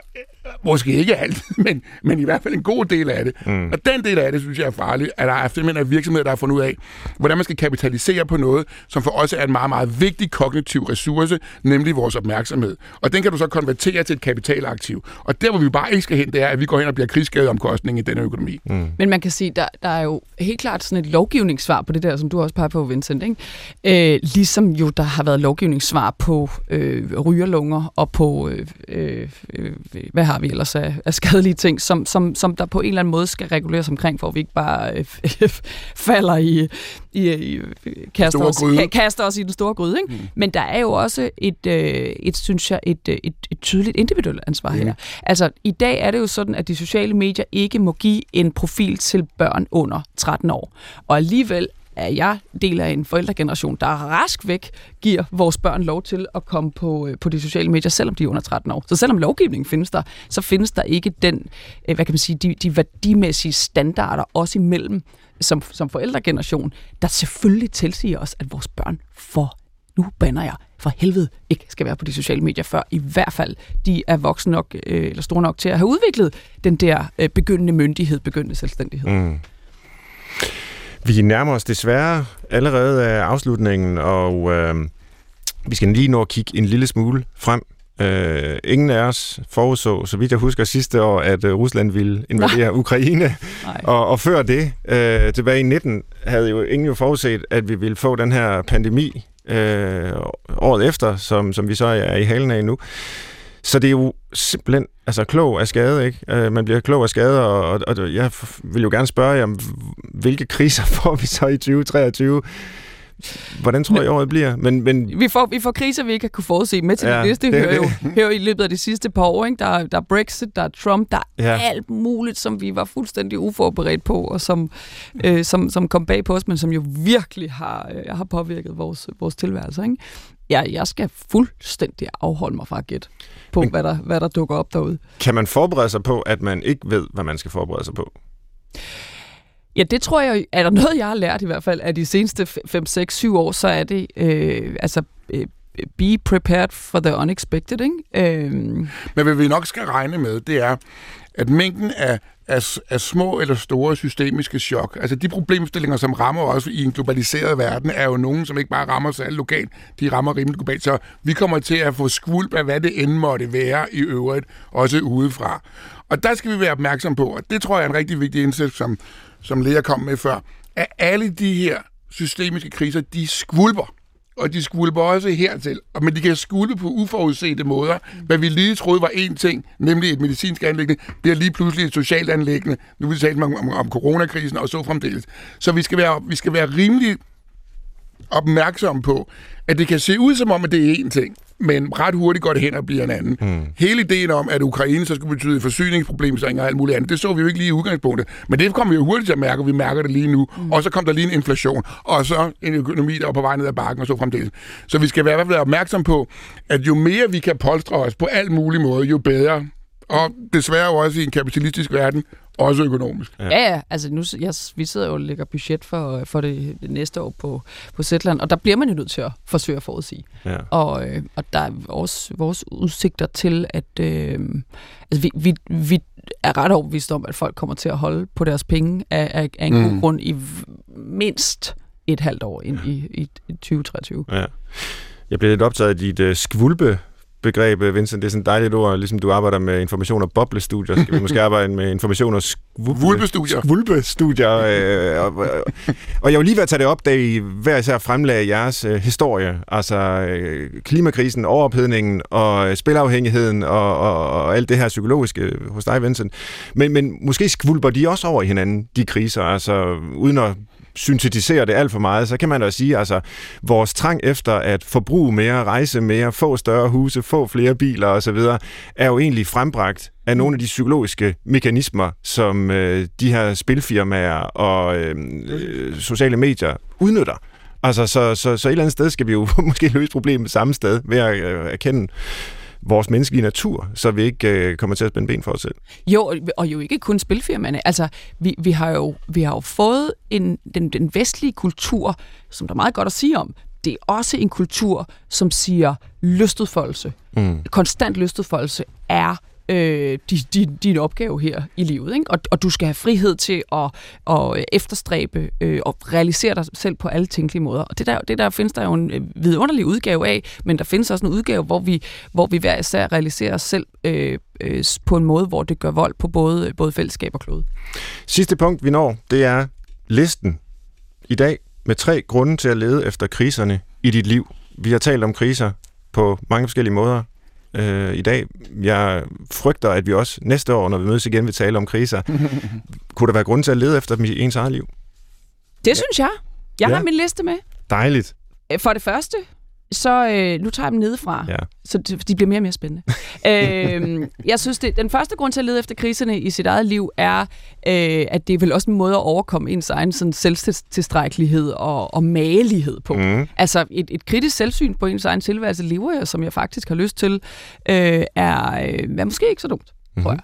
måske ikke alt, men, men i hvert fald en god del af det. Mm. Og den del af det, synes jeg er farligt, at der er simpelthen er virksomheder, der har fundet ud af, hvordan man skal kapitalisere på noget, som for os er en meget, meget vigtig kognitiv ressource, nemlig vores opmærksomhed. Og den kan du så konvertere til et kapitalaktiv. Og der, hvor vi bare ikke skal hen, det er, at vi går hen og bliver krigsskadeomkostning i denne økonomi. Mm. Men man kan sige, der, der er jo helt klart sådan et lovgivningssvar på det der, som du også peger på, Vincent. Ikke? Øh, ligesom jo, der har været lovgivningssvar på øh, rygerlunger og på, øh, øh, øh hvad har vi ellers af, af skadelige ting, som, som, som der på en eller anden måde skal reguleres omkring, for at vi ikke bare øh, falder i, i, i kaster, os, kaster os i den store gryde. Ikke? Mm. Men der er jo også et, øh, et synes jeg, et, et, et tydeligt individuelt ansvar mm. her. Altså, i dag er det jo sådan, at de sociale medier ikke må give en profil til børn under 13 år. Og alligevel at jeg deler en forældregeneration, der rask væk giver vores børn lov til at komme på, øh, på de sociale medier, selvom de er under 13 år. Så selvom lovgivningen findes der, så findes der ikke den, øh, hvad kan man sige, de, de værdimæssige standarder også imellem som, som forældregeneration, der selvfølgelig tilsiger os, at vores børn får nu banner jeg for helvede ikke skal være på de sociale medier, før i hvert fald de er voksne nok, øh, eller store nok til at have udviklet den der øh, begyndende myndighed, begyndende selvstændighed. Mm. Vi nærmer os desværre allerede af afslutningen, og øh, vi skal lige nå at kigge en lille smule frem. Øh, ingen af os forudså, så vidt jeg husker sidste år, at øh, Rusland ville invadere Nej. Ukraine. Nej. Og, og før det, øh, tilbage i 19, havde jo ingen jo forudset, at vi ville få den her pandemi øh, året efter, som, som vi så er i halen af nu. Så det er jo simpelthen altså, klog af skade, ikke? Øh, man bliver klog af skade, og, og, og jeg vil jo gerne spørge jer, hvilke kriser får vi så i 2023? Hvordan tror I året bliver? Men, men... Vi, får, vi får kriser, vi ikke har kunne forudse med til ja, det liste. Det hører jo, hører i løbet af de sidste par år. Ikke? Der, der er Brexit, der er Trump, der er ja. alt muligt, som vi var fuldstændig uforberedt på, og som, øh, som, som kom bag på os, men som jo virkelig har, øh, har påvirket vores, vores tilværelse. Ikke? Ja, jeg skal fuldstændig afholde mig fra at gætte på, men, hvad, der, hvad der dukker op derude. Kan man forberede sig på, at man ikke ved, hvad man skal forberede sig på? Ja, det tror jeg, er der noget, jeg har lært i hvert fald af de seneste 5, 6, 7 år, så er det, øh, altså, øh, be prepared for the unexpected, ikke? Øh. Men hvad vi nok skal regne med, det er, at mængden af, af, af små eller store systemiske chok, altså de problemstillinger, som rammer os i en globaliseret verden, er jo nogen, som ikke bare rammer sig lokalt, de rammer rimelig globalt. Så vi kommer til at få skvulp af, hvad det end måtte være i øvrigt, også udefra. Og der skal vi være opmærksom på, og det tror jeg er en rigtig vigtig indsats, som, som Lea kom med før, at alle de her systemiske kriser, de skvulper. Og de skvulper også hertil. Men de kan skvulpe på uforudsete måder. Hvad vi lige troede var én ting, nemlig et medicinsk anlæggende, bliver lige pludselig et socialt anlæggende. Nu vil vi tale om, om, om coronakrisen og så fremdeles. Så vi skal være, vi skal være rimelig opmærksomme på, at det kan se ud som om, at det er én ting men ret hurtigt går det hen og bliver en anden. Mm. Hele ideen om, at Ukraine så skulle betyde forsyningsproblemer og alt muligt andet, det så vi jo ikke lige i udgangspunktet. Men det kommer vi jo hurtigt til at mærke, og vi mærker det lige nu. Mm. Og så kom der lige en inflation, og så en økonomi, der var på vej ned ad bakken, og så fremdeles. Så vi skal være i hvert fald opmærksom på, at jo mere vi kan polstre os på alt mulig måde, jo bedre. Og desværre jo også i en kapitalistisk verden, også økonomisk. Ja, ja, ja. altså nu, jeg, vi sidder jo og lægger budget for, for det, det næste år på, på Zetland, og der bliver man jo nødt til at forsøge at forudsige. Ja. Og, øh, og der er også vores udsigter til, at øh, altså vi, vi, vi er ret overbevist om, at folk kommer til at holde på deres penge af, af, af en mm. god grund i mindst et halvt år ind i, i, i 2023. Ja. Jeg blev lidt optaget af dit uh, skvulpe begreb, Vincent. Det er sådan et dejligt ord, ligesom du arbejder med information og boblestudier, skal vi måske arbejde med information og skvulpestudier. Skvulpestudier. Øh, og, og jeg vil lige ved at tage det op, da I hver især fremlagde jeres øh, historie, altså øh, klimakrisen, overophedningen og spilafhængigheden og, og, og alt det her psykologiske hos dig, Vincent. Men, men måske skvulper de også over i hinanden, de kriser, altså uden at syntetiserer det alt for meget, så kan man da sige, altså vores trang efter at forbruge mere, rejse mere, få større huse, få flere biler osv., er jo egentlig frembragt af nogle af de psykologiske mekanismer, som øh, de her spilfirmaer og øh, øh, sociale medier udnytter. Altså, så, så, så et eller andet sted skal vi jo måske løse problemet samme sted ved at øh, erkende, vores menneskelige natur, så vi ikke øh, kommer til at spænde ben for os selv. Jo, og jo ikke kun spilfirmaerne. Altså, vi, vi, har, jo, vi har jo fået en, den, den vestlige kultur, som der er meget godt at sige om, det er også en kultur, som siger lystudfoldelse. Mm. Konstant lystudfoldelse er øh, din, din, din opgave her i livet. Ikke? Og, og du skal have frihed til at, at efterstræbe øh, og realisere dig selv på alle tænkelige måder. Og det der, det der findes der jo en øh, vidunderlig udgave af, men der findes også en udgave, hvor vi, hvor vi hver især realiserer os selv øh, øh, på en måde, hvor det gør vold på både, både fællesskab og klode. Sidste punkt, vi når, det er listen i dag med tre grunde til at lede efter kriserne i dit liv. Vi har talt om kriser på mange forskellige måder øh, i dag. Jeg frygter, at vi også næste år, når vi mødes igen, vil tale om kriser. Kunne der være grund til at lede efter dem i ens eget liv? Det synes jeg. Jeg ja. har min liste med. Dejligt. For det første, så øh, nu tager jeg dem nedefra, ja. så de bliver mere og mere spændende. øh, jeg synes, det, den første grund til at lede efter kriserne i sit eget liv er, øh, at det er vel også en måde at overkomme ens egen sådan, selvtilstrækkelighed og, og magelighed på. Mm. Altså et, et kritisk selvsyn på ens egen tilværelse lever jeg, som jeg faktisk har lyst til, øh, er, øh, er måske ikke så dumt, mm. tror jeg.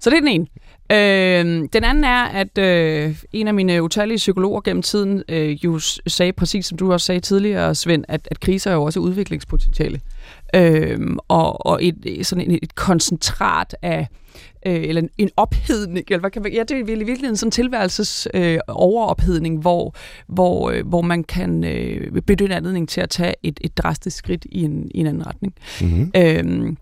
Så det er den ene. Øh, den anden er, at øh, en af mine utallige psykologer gennem tiden øh, jo sagde, præcis som du også sagde tidligere, Svend, at, at kriser er jo også udviklingspotentiale. Øh, og og et, sådan et, et koncentrat af, øh, eller en, en ophedning, eller hvad kan man, ja, det er i virkeligheden sådan en tilværelses øh, overophedning, hvor, hvor, øh, hvor man kan øh, benytte anledning til at tage et, et drastisk skridt i en, i en anden retning. Mm-hmm. Øh,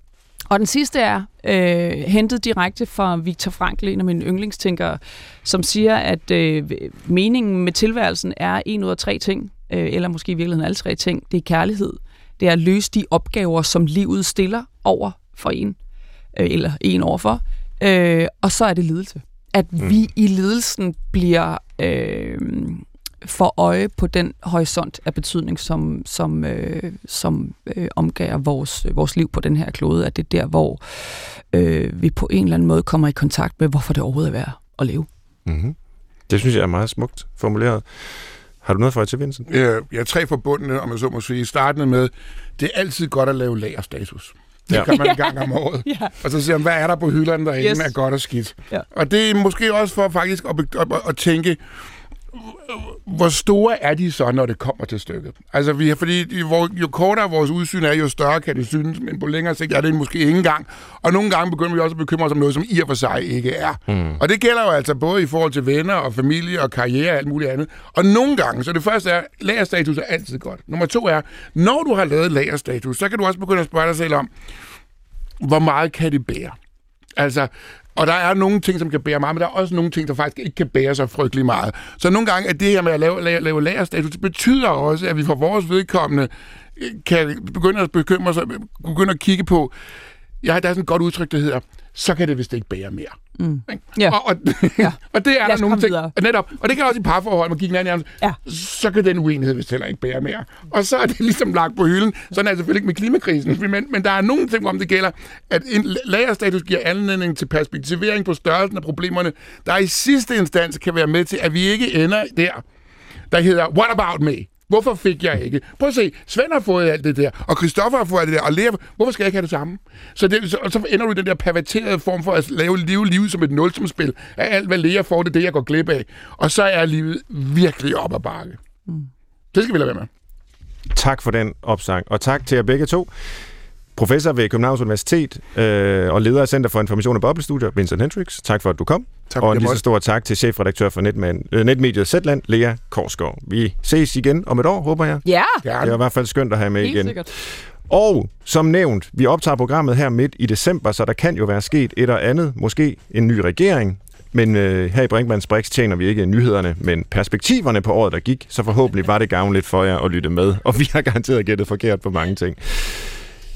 og den sidste er øh, hentet direkte fra Viktor Frankl, en af mine yndlingstænkere, som siger, at øh, meningen med tilværelsen er en ud af tre ting. øh, eller måske i virkeligheden alle tre ting. Det er kærlighed. Det er at løse de opgaver, som livet stiller over for en, øh, eller en overfor. Øh, og så er det ledelse. At mm. vi i ledelsen bliver øh, for øje på den horisont af betydning, som, som, øh, som øh, omgager vores, vores liv på den her klode, at det er der, hvor øh, vi på en eller anden måde kommer i kontakt med, hvorfor det overhovedet er værd at leve. Mm-hmm. Det synes jeg er meget smukt formuleret. Har du noget for at til, Vincent? Ja, jeg er tre forbundne, om jeg så må sige. Startende med, det er altid godt at lave lagerstatus. Det ja. kan man en gang om året. ja. Og så siger man, hvad er der på hylderne derinde yes. er godt og skidt. Ja. Og det er måske også for faktisk at, at, at, at tænke, hvor store er de så, når det kommer til stykket? Altså, vi, fordi jo kortere vores udsyn er, jo større kan det synes, men på længere sigt er det måske ikke engang. Og nogle gange begynder vi også at bekymre os om noget, som i og for sig ikke er. Mm. Og det gælder jo altså både i forhold til venner og familie og karriere og alt muligt andet. Og nogle gange, så det første er, lagerstatus er altid godt. Nummer to er, når du har lavet lagerstatus, så kan du også begynde at spørge dig selv om, hvor meget kan det bære? Altså, og der er nogle ting, som kan bære meget, men der er også nogle ting, der faktisk ikke kan bære så frygtelig meget. Så nogle gange, at det her med at lave, lave, lave lagerstatus, det betyder også, at vi for vores vedkommende øh, kan begynde at bekymre sig, begynde at kigge på, ja, der er sådan et godt udtryk, der hedder, så kan det vist ikke bære mere. Mm. Ja. Og, og, ja. og det er der nogle ting. Videre. Netop. Og det kan også i parforhold, man kigger hinanden ja. så kan den uenighed vist heller ikke bære mere. Og så er det ligesom lagt på hylden. Sådan er det selvfølgelig ikke med klimakrisen. Men, men der er nogle ting, om det gælder, at en lagerstatus giver anledning til perspektivering på størrelsen af problemerne, der i sidste instans kan være med til, at vi ikke ender der, der hedder, what about me? Hvorfor fik jeg ikke? Prøv at se, Svend har fået alt det der, og Christoffer har fået alt det der, og Lea, hvorfor skal jeg ikke have det samme? Så, det, så, så ender du i den der perverterede form for at lave liv, livet som et nulsumspil af alt, hvad Lea får, det er det, jeg går glip af. Og så er livet virkelig op ad bakke. Mm. Det skal vi lade være med. Tak for den opsang, og tak til jer begge to. Professor ved Københavns Universitet øh, og leder af Center for Information og Boblestudier, Vincent Hendricks. Tak for, at du kom. Tak, og en lige så stor tak til chefredaktør for Netman, øh, Netmediet Zetland, Lea Korsgaard. Vi ses igen om et år, håber jeg. Ja! Det er i hvert fald skønt at have med Helt igen. Sikkert. Og som nævnt, vi optager programmet her midt i december, så der kan jo være sket et eller andet, måske en ny regering, men øh, her i Brinkmanns Brix tjener vi ikke nyhederne, men perspektiverne på året, der gik, så forhåbentlig var det gavnligt for jer at lytte med, og vi har garanteret gættet forkert på mange ting.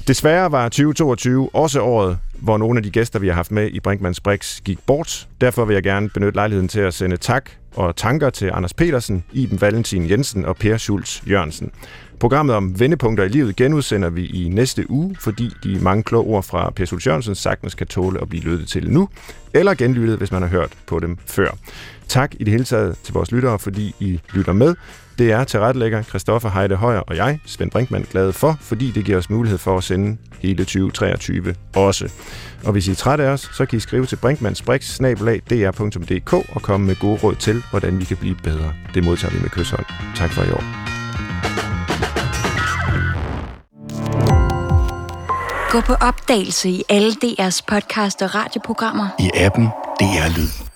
Desværre var 2022 også året, hvor nogle af de gæster, vi har haft med i Brinkmanns Brix, gik bort. Derfor vil jeg gerne benytte lejligheden til at sende tak og tanker til Anders Petersen, Iben Valentin Jensen og Per Schulz Jørgensen. Programmet om vendepunkter i livet genudsender vi i næste uge, fordi de mange kloge ord fra Per Schulz Jørgensen sagtens kan tåle at blive lyttet til nu, eller genlyttet, hvis man har hørt på dem før. Tak i det hele taget til vores lyttere, fordi I lytter med. Det er tilrettelægger Christoffer Heide Højer og jeg, Svend Brinkmann, glade for, fordi det giver os mulighed for at sende hele 2023 også. Og hvis I er trætte af os, så kan I skrive til brinkmannsbrix.dr.dk og komme med gode råd til, hvordan vi kan blive bedre. Det modtager vi med kysshånd. Tak for i år. Gå på opdagelse i alle DR's podcast og radioprogrammer. I appen DR Lyd.